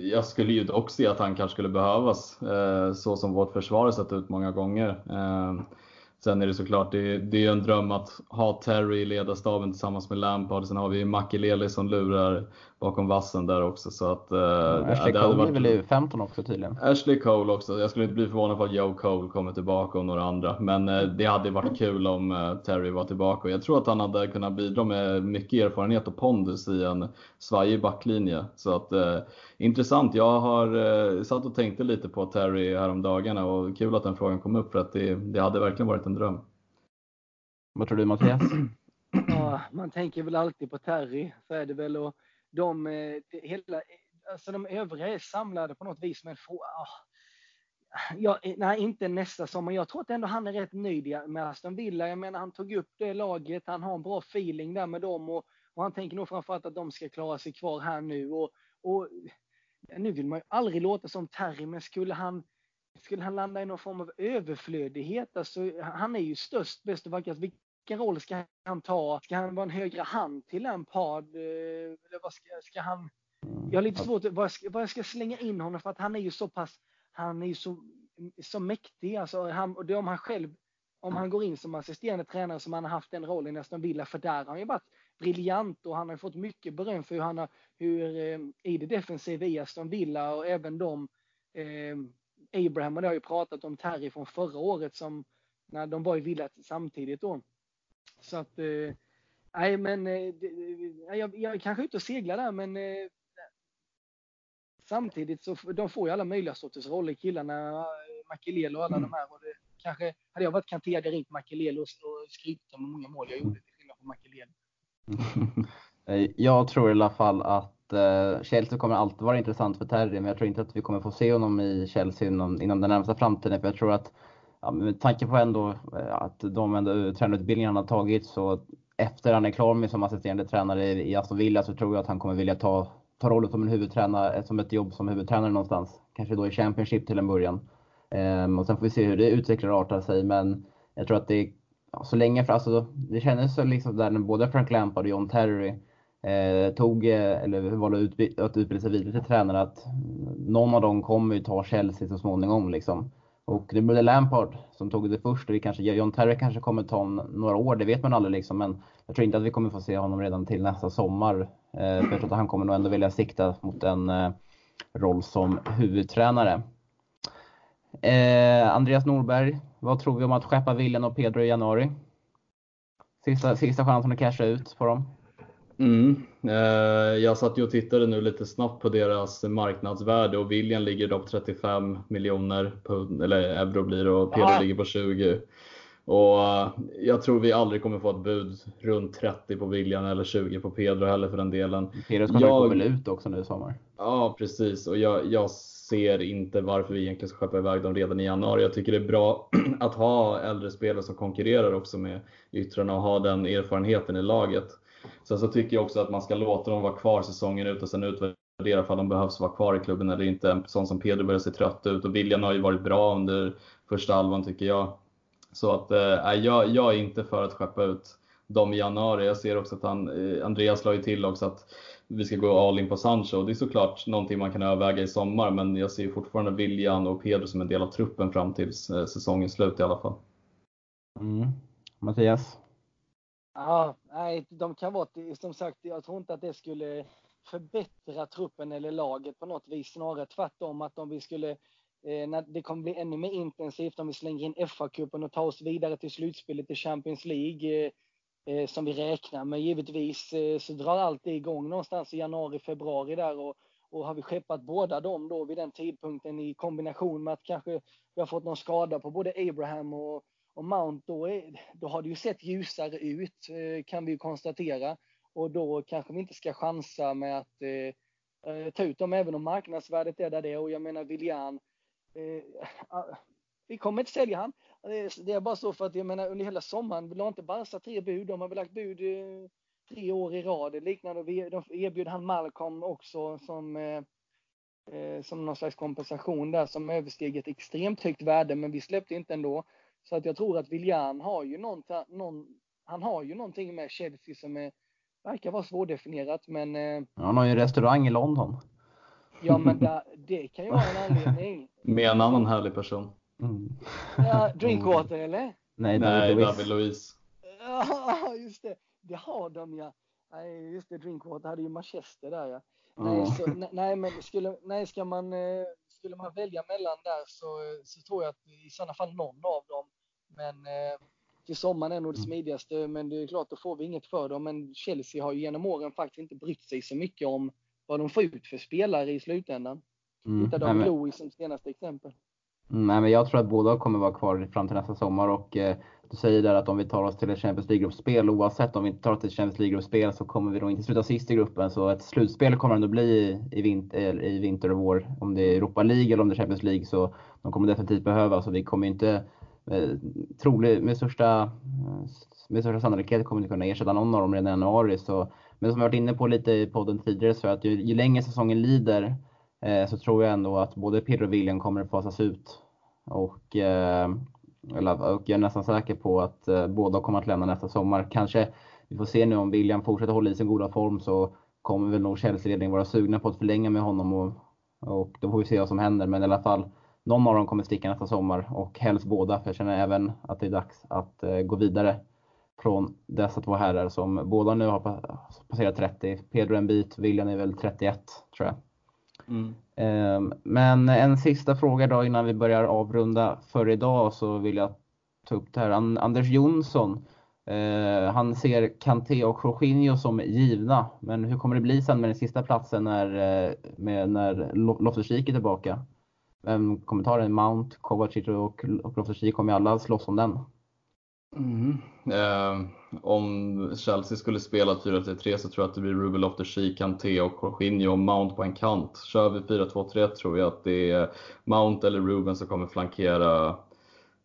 jag skulle ju dock se att han kanske skulle behövas, eh, så som vårt försvar har sett ut många gånger. Eh, Sen är det såklart, det, det är en dröm att ha Terry i ledarstaben tillsammans med Lampard. Sen har vi Makelele som lurar bakom vassen där också. Så att, mm, Ashley Cole varit... är väl i 15 också tydligen? Ashley Cole också. Jag skulle inte bli förvånad för att Joe Cole kommer tillbaka och några andra. Men eh, det hade varit kul om eh, Terry var tillbaka. Och jag tror att han hade kunnat bidra med mycket erfarenhet och pondus i en svajig backlinje. Så att, eh, intressant. Jag har eh, satt och tänkte lite på Terry häromdagarna och kul att den frågan kom upp för att det, det hade verkligen varit en dröm. Vad tror du Mattias? <clears throat> Ja, man tänker väl alltid på Terry, så är det väl. Och de, eh, hela, alltså de övriga är samlade på något vis, men få, ah, ja, eh, nej, inte nästa sommar. Jag tror att ändå han är rätt nöjd med Aston Villa. Jag menar, han tog upp det laget, han har en bra feeling där med dem och, och han tänker nog framförallt att de ska klara sig kvar här nu. Och, och nu vill man ju aldrig låta som Terry, men skulle han, skulle han landa i någon form av överflödighet, alltså, han är ju störst, bäst och vackrast. Vilken roll ska han ta? Ska han vara en högre hand till Lampard? Eh, eller vad ska, ska han... Jag har lite svårt vad jag, ska, vad jag ska slänga in honom för att han är ju så pass, han är ju så, så mäktig. Alltså, han, och det om han själv, om han går in som assisterande tränare som han har haft den rollen i Aston Villa, för där har han ju varit briljant och han har fått mycket beröm för hur han har, hur eh, i det defensiva i Aston Villa och även de, eh, Abraham och det har ju pratat om Terry från förra året som när de var i Villa samtidigt då. Så att, eh, nej men, eh, jag, jag är kanske ute och seglar där men eh, samtidigt så de får ju alla möjliga sorters roller killarna, eh, Makelelo och alla mm. de här. Och det, kanske, hade jag varit Kanté hade jag ringt Makelelo och, och om hur många mål jag gjorde till skillnad från Makelelo. Mm. <laughs> Jag tror i alla fall att eh, Chelsea kommer alltid vara intressant för Terry, men jag tror inte att vi kommer få se honom i Chelsea inom, inom den närmsta framtiden. För jag tror att, ja, med tanke på ändå eh, att de ändå eh, tränarutbildningarna har tagit, så efter han är klar med som assisterande tränare i Aston Villa så tror jag att han kommer vilja ta, ta rollen som en huvudtränare, eh, som ett jobb som huvudtränare någonstans. Kanske då i Championship till en början. Um, och sen får vi se hur det utvecklar och artar sig. Men jag tror att det ja, så länge, för, alltså, det kändes så liksom där när både Frank Lampard och John Terry eh, tog, eller valde att utbilda sig vidare till tränare, att någon av dem kommer ju ta Chelsea så småningom. Liksom. Och det blev Lampard som tog det först och vi kanske, John Terry kanske kommer ta några år, det vet man aldrig. Liksom, men jag tror inte att vi kommer få se honom redan till nästa sommar. Eh, för jag tror att han kommer nog ändå vilja sikta mot en eh, roll som huvudtränare. Eh, Andreas Norberg, vad tror vi om att skeppa William och Pedro i januari? Sista, sista chansen att casha ut på dem. Mm. Eh, jag satt ju och tittade nu lite snabbt på deras marknadsvärde och William ligger då på 35 miljoner eller euro blir det och Pedro ah. ligger på 20. Och eh, jag tror vi aldrig kommer få ett bud runt 30 på William eller 20 på Pedro heller för den delen. Pedros kontrakt går väl ut också nu i sommar? Ja precis och jag, jag ser inte varför vi egentligen ska skeppa iväg dem redan i januari. Jag tycker det är bra <clears throat> att ha äldre spelare som konkurrerar också med yttrarna och ha den erfarenheten i laget. Sen så tycker jag också att man ska låta dem vara kvar säsongen ut och sen utvärdera om de behövs vara kvar i klubben eller inte. En sån som Pedro börjar se trött ut och William har ju varit bra under första halvan tycker jag. Så att eh, jag, jag är inte för att skeppa ut dem i januari. Jag ser också att han, eh, Andreas la ju till också att vi ska gå all in på Sancho. Det är såklart någonting man kan överväga i sommar, men jag ser fortfarande William och Pedro som en del av truppen fram till eh, säsongens slut i alla fall. Mm. Mattias? Ja, nej, de kan vara, som sagt, jag tror inte att det skulle förbättra truppen eller laget på något vis, snarare tvärtom att om vi skulle eh, när det kommer bli ännu mer intensivt om vi slänger in FA-cupen och tar oss vidare till slutspelet i Champions League eh, eh, som vi räknar med givetvis eh, så drar allt det igång någonstans i januari, februari där och, och har vi skeppat båda dem då vid den tidpunkten i kombination med att kanske vi har fått någon skada på både Abraham och, och Mount, då, är, då har det ju sett ljusare ut eh, kan vi konstatera. Och då kanske vi inte ska chansa med att eh, eh, ta ut dem även om marknadsvärdet är där det är. Och jag menar William, eh, ah, vi kommer inte sälja han. Eh, det är bara så för att jag menar under hela sommaren la inte Barca tre bud. De har väl lagt bud eh, tre år i rad. Liknande, de erbjöd han Malcolm också som, eh, som någon slags kompensation där som översteg ett extremt högt värde. Men vi släppte inte ändå. Så att jag tror att William har ju någon, någon han har ju någonting med Chelsea som är, verkar vara svårdefinierat. Men, ja, han har ju en restaurang i London. Ja, men det, det kan ju vara en anledning. <laughs> Med en annan härlig person. Mm. Ja, Drinkwater eller? Nej, David, Nej, David Luiz. Ja, <laughs> just det. Det har de ja. Nej, just det. Drinkwater hade ju Manchester där ja. Mm. Nej, så, nej, men skulle, nej, ska man, eh, skulle man välja mellan där så, så tror jag att i sådana fall någon av dem. Men eh, till sommaren är nog det mm. smidigaste. Men det är klart, då får vi inget för dem. Men Chelsea har ju genom åren faktiskt inte brytt sig så mycket om vad de får ut för spelare i slutändan. Mm. Hitta David Louis som senaste exempel. Mm, nej, men jag tror att båda kommer vara kvar fram till nästa sommar och eh, du säger där att om vi tar oss till ett Champions League-gruppspel, oavsett om vi inte tar oss till ett Champions League-gruppspel så kommer vi nog inte sluta sist i gruppen. Så ett slutspel kommer det ändå bli i, i, vinter, eh, i vinter och vår. Om det är Europa League eller om det är Champions League så de kommer definitivt behövas och vi kommer inte, eh, troligt, med största, eh, med största sannolikhet kommer vi inte kunna ersätta någon av dem redan i januari. Så, men som jag varit inne på lite i podden tidigare så att ju, ju längre säsongen lider Eh, så tror jag ändå att både Pirro och William kommer att fasas ut. Och, eh, och jag är nästan säker på att eh, båda kommer att lämna nästa sommar. Kanske, vi får se nu om William fortsätter hålla i sin goda form så kommer väl nog Chelsea-ledningen vara sugna på att förlänga med honom och, och då får vi se vad som händer. Men i alla fall, någon av dem kommer sticka nästa sommar och helst båda för jag känner även att det är dags att eh, gå vidare från dessa två herrar som båda nu har passerat 30. Pedro en bit, William är väl 31 tror jag. Mm. Ehm, men en sista fråga då innan vi börjar avrunda för idag så vill jag ta upp det här. Anders Jonsson, eh, han ser Kanté och Jorginho som givna. Men hur kommer det bli sen med den sista platsen när, eh, med, när Loftus-Cheek är tillbaka? Kommentaren Mount, Kovacic och, och Loftus-Cheek kommer alla slåss om den. Mm. Eh, om Chelsea skulle spela 4-3-3 så tror jag att det blir Ruben Loftus-Cheek, Kanté och Jorginho och Mount på en kant. Kör vi 4-2-3 tror jag att det är Mount eller Ruben som kommer flankera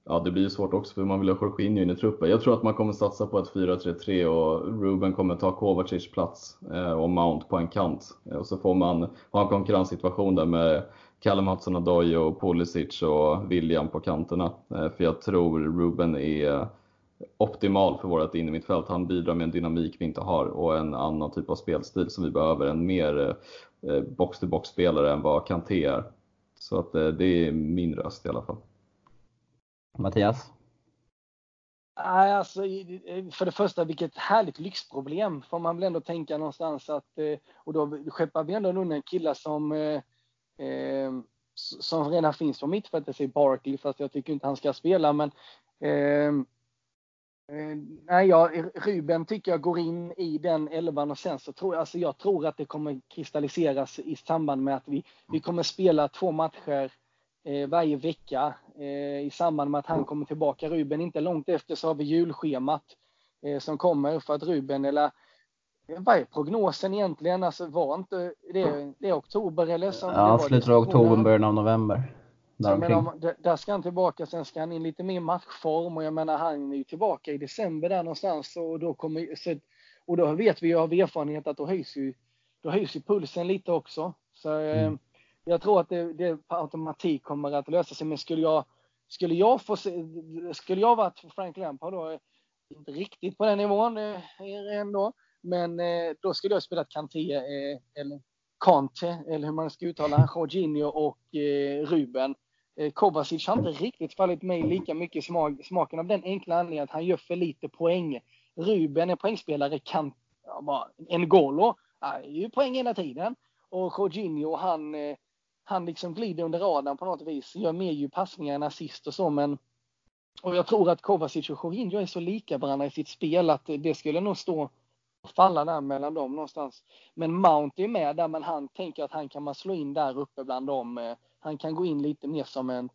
Ja, det blir ju svårt också för man vill ha Jorginho in i truppen. Jag tror att man kommer satsa på ett 4-3-3 och Ruben kommer ta Kovacic plats eh, och Mount på en kant. Eh, och så får man ha en konkurrenssituation där med Callum Hudson-Odoi och Pulisic och William på kanterna. Eh, för jag tror Ruben är optimal för vårt innermittfält. Han bidrar med en dynamik vi inte har och en annan typ av spelstil som vi behöver. En mer box-to-box-spelare än vad Kanté är. Så att det är min röst i alla fall. Mattias? Nej, alltså, för det första, vilket härligt lyxproblem får man väl ändå tänka någonstans att, eh, och då skeppar vi ändå undan killar som, eh, eh som redan finns på mittfältet, säger Barkley, fast jag tycker inte han ska spela, men eh, eh, nej, ja, Ruben tycker jag går in i den elvan och sen så tror jag, alltså jag tror att det kommer kristalliseras i samband med att vi, vi kommer spela två matcher eh, varje vecka eh, i samband med att han kommer tillbaka. Ruben inte långt efter så har vi julschemat eh, som kommer för att Ruben eller vad är prognosen egentligen? Alltså var inte det, det är oktober eller? Som ja, slutet av oktober, början av november. Där, menar, där ska han tillbaka, sen ska han in lite mer matchform och jag menar han är ju tillbaka i december där någonstans och då kommer så, och då vet vi ju av erfarenhet att då höjs ju, då höjs ju pulsen lite också. Så mm. eh, jag tror att det, det på automatik kommer att lösa sig. Men skulle jag, skulle jag få se, skulle jag varit Frank Lampard då, inte riktigt på den nivån eh, ändå, men eh, då skulle jag spelat Kanté eh, eller Kante, eller hur man ska uttala Jorginho och Ruben. Eh, Kovacic har inte riktigt fallit mig lika mycket i smaken av den enkla anledningen att han gör för lite poäng. Ruben är poängspelare, kan, ja, bara, N'Golo är ju poäng hela tiden. Och Jorginho, han, eh, han liksom glider under radarn på något vis. Gör mer ju passningar än assist och så men och jag tror att Kovacic och Jorginho är så lika varandra i sitt spel att det skulle nog stå falla där mellan dem någonstans. Men Mount är med där men han tänker att han kan man slå in där uppe bland dem. Eh, han kan gå in lite mer som en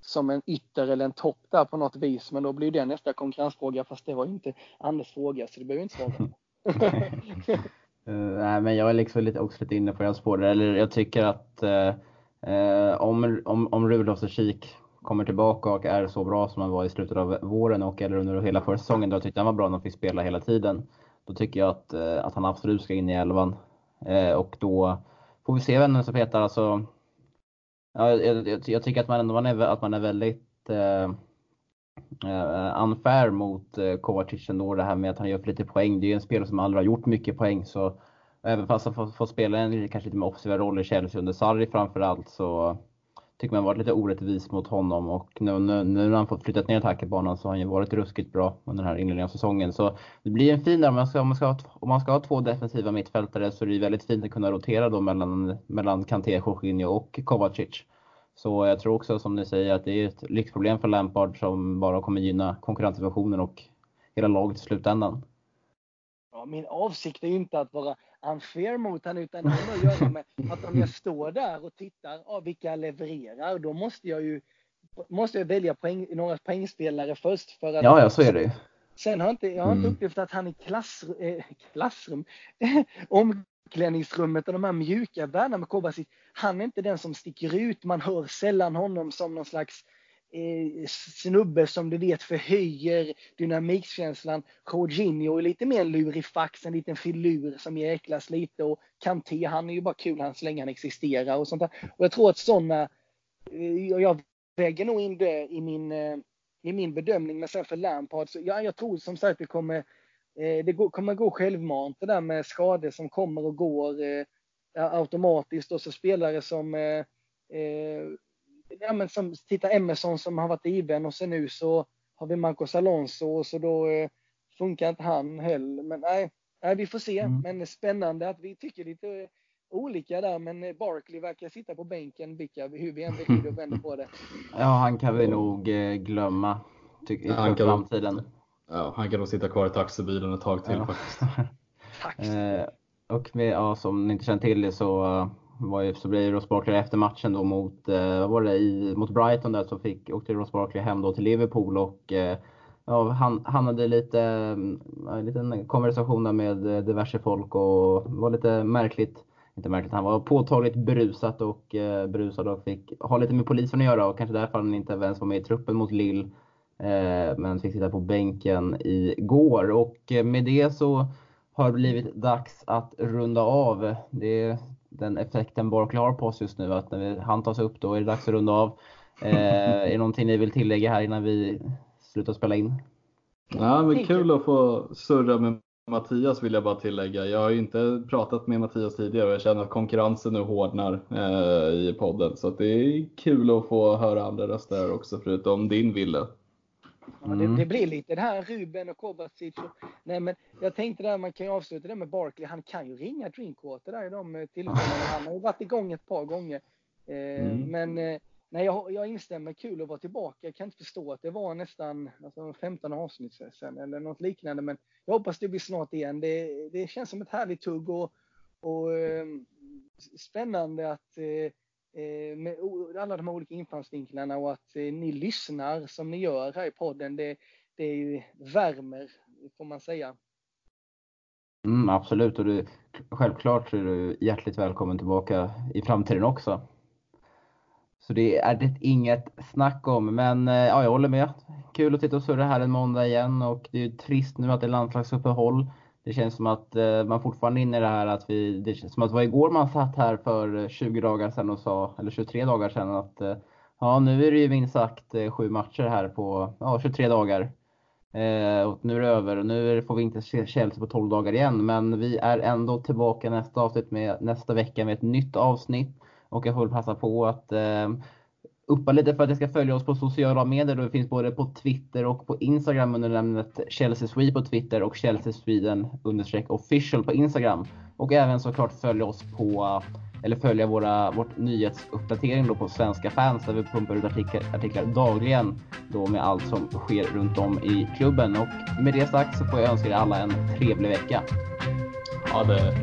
som en ytter eller en topp där på något vis. Men då blir det nästa konkurrensfråga fast det var ju inte Anders fråga så det behöver inte svara på. Uh, <laughs> eh, nej, men jag är liksom lite, också lite inne på det där. Eller jag tycker att uh, om, om, om Rudolfs och Kik kommer tillbaka och är så bra som han var i slutet av våren och eller under hela förra säsongen, då jag tyckte han var bra när han fick spela hela tiden. Då tycker jag att, eh, att han absolut ska in i elvan. Eh, och då får vi se vem som petar. Alltså, ja, jag, jag, jag, tycker att man ändå man är, att man är väldigt uh, unfair mot uh, Kovacic ändå det här med att han gör för lite poäng. Det är ju en spelare som aldrig har gjort mycket poäng så även fast han får, får spela en kanske lite mer offensiva roll i Chelsea under Sarri framförallt så tycker man varit lite orättvis mot honom och nu, nu, nu när han fått flyttat ner attackbanan så har han ju varit ruskigt bra under den här inledningen av säsongen. Så det blir en fin där, om man ska, om man ska, ha, om man ska ha två defensiva mittfältare så är det väldigt fint att kunna rotera då mellan, mellan Kanté, Jorginho och Kovacic. Så jag tror också som ni säger att det är ett lyxproblem för Lampard som bara kommer gynna konkurrenssituationen och hela laget i slutändan. Ja, min avsikt är ju inte att vara unfair mot honom utan det har att göra med att om jag står där och tittar av vilka levererar då måste jag ju måste jag välja poäng, några poängspelare först. För att, ja, ja, så är det ju. Sen har jag inte, jag har inte mm. upplevt att han i klass, eh, klassrum, om, <laughs> omklädningsrummet och de här mjuka värdena med Kovacic. Han är inte den som sticker ut. Man hör sällan honom som någon slags eh, snubbe som du vet förhöjer dynamikkänslan. Jorginho är lite mer lurifax, en liten filur som jäklas lite och Kanté, han är ju bara kul han så länge han existerar och sånt där. Och jag tror att sådana, eh, jag väger nog in det i min, eh, i min bedömning, men sen för Lampard så ja, jag tror som sagt det kommer eh, det kommer gå självmant det där med skador som kommer och går eh, automatiskt och så spelare som eh, ja, men som titta Emerson som har varit given och sen nu så har vi Marcos Alonso och så då funkar inte han heller. Men nej, nej vi får se. Mm. Men spännande att vi tycker lite olika där, men Barkley verkar sitta på bänken vilka, hur vi än vrider och vänder på det. <laughs> Ja, han kan vi nog eh, glömma tycker, ja, framtiden. Ja, han kan nog sitta kvar i taxibilen ett tag till ja. faktiskt. <laughs> eh, och med, ja, som ni inte känner till det så, ju, så blev Ross Barkley efter matchen då mot, eh, vad var det, i, mot Brighton där så fick, åkte Ross Barkley hem då till Liverpool och eh, ja, han, han hade lite, mm, en liten konversation där med eh, diverse folk och var lite märkligt inte märkligt. Han var påtagligt berusat och eh, berusad och fick ha lite med polisen att göra och kanske därför han inte ens var med i truppen mot Lill. Eh, men fick sitta på bänken igår och eh, med det så har det blivit dags att runda av. Det den effekten Barkley har på oss just nu att när han tas upp då är det dags att runda av. Eh, är det någonting ni vill tillägga här innan vi slutar spela in? Ja, men kul att få surra med Mattias vill jag bara tillägga. Jag har ju inte pratat med Mattias tidigare och jag känner att konkurrensen nu hårdnar eh, i podden. Så det är kul att få höra andra röster också förutom din Ville. Ja, det, det, blir lite det här Ruben och Kovacic. Nej, men jag tänkte där, man kan ju avsluta det med Barkley. Han kan ju ringa Drinkwater där i de tillfällena. Han har ju varit igång ett par gånger. Eh, mm. Men eh, Nej, jag, jag instämmer. Kul att vara tillbaka. Jag kan inte förstå att det var nästan alltså, 15 avsnitt sen eller något liknande. Men jag hoppas det blir snart igen. Det, det känns som ett härligt tugg och, och eh, spännande att eh, eh Eh, med alla de här olika infallsvinklarna och att eh, ni lyssnar som ni gör här i podden. Det, det värmer, får man säga. Mm, absolut, och du, självklart så är du hjärtligt välkommen tillbaka i framtiden också. Så det är det inget snack om. Men eh, ja, jag håller med. Kul att sitta och surra här en måndag igen och det är ju trist nu att det är landslagsuppehåll. Det känns som att eh, man fortfarande är inne i det här att vi, det känns som att det var igår man satt här för eh, 20 dagar sedan och sa, eller 23 dagar sedan att eh, ja, nu är det ju minst sagt sju matcher här på ja, 23 dagar. Eh, och nu är det över och nu får vi inte se Chelsea på 12 dagar igen. Men vi är ändå tillbaka nästa avsnitt med, nästa vecka med ett nytt avsnitt. Och jag får väl passa på att eh, uppa lite för att ni ska följa oss på sociala medier. Det finns både på Twitter och på Instagram under namnet Chelsea Sweden på Twitter och Chelsea Sweden official på Instagram. Och även såklart följa oss på eller följa våra, vårt nyhetsuppdatering då på Svenska fans där vi pumpar ut artiklar, artiklar dagligen då med allt som sker runt om i klubben. Och med det sagt så får jag önska er alla en trevlig vecka. Ha det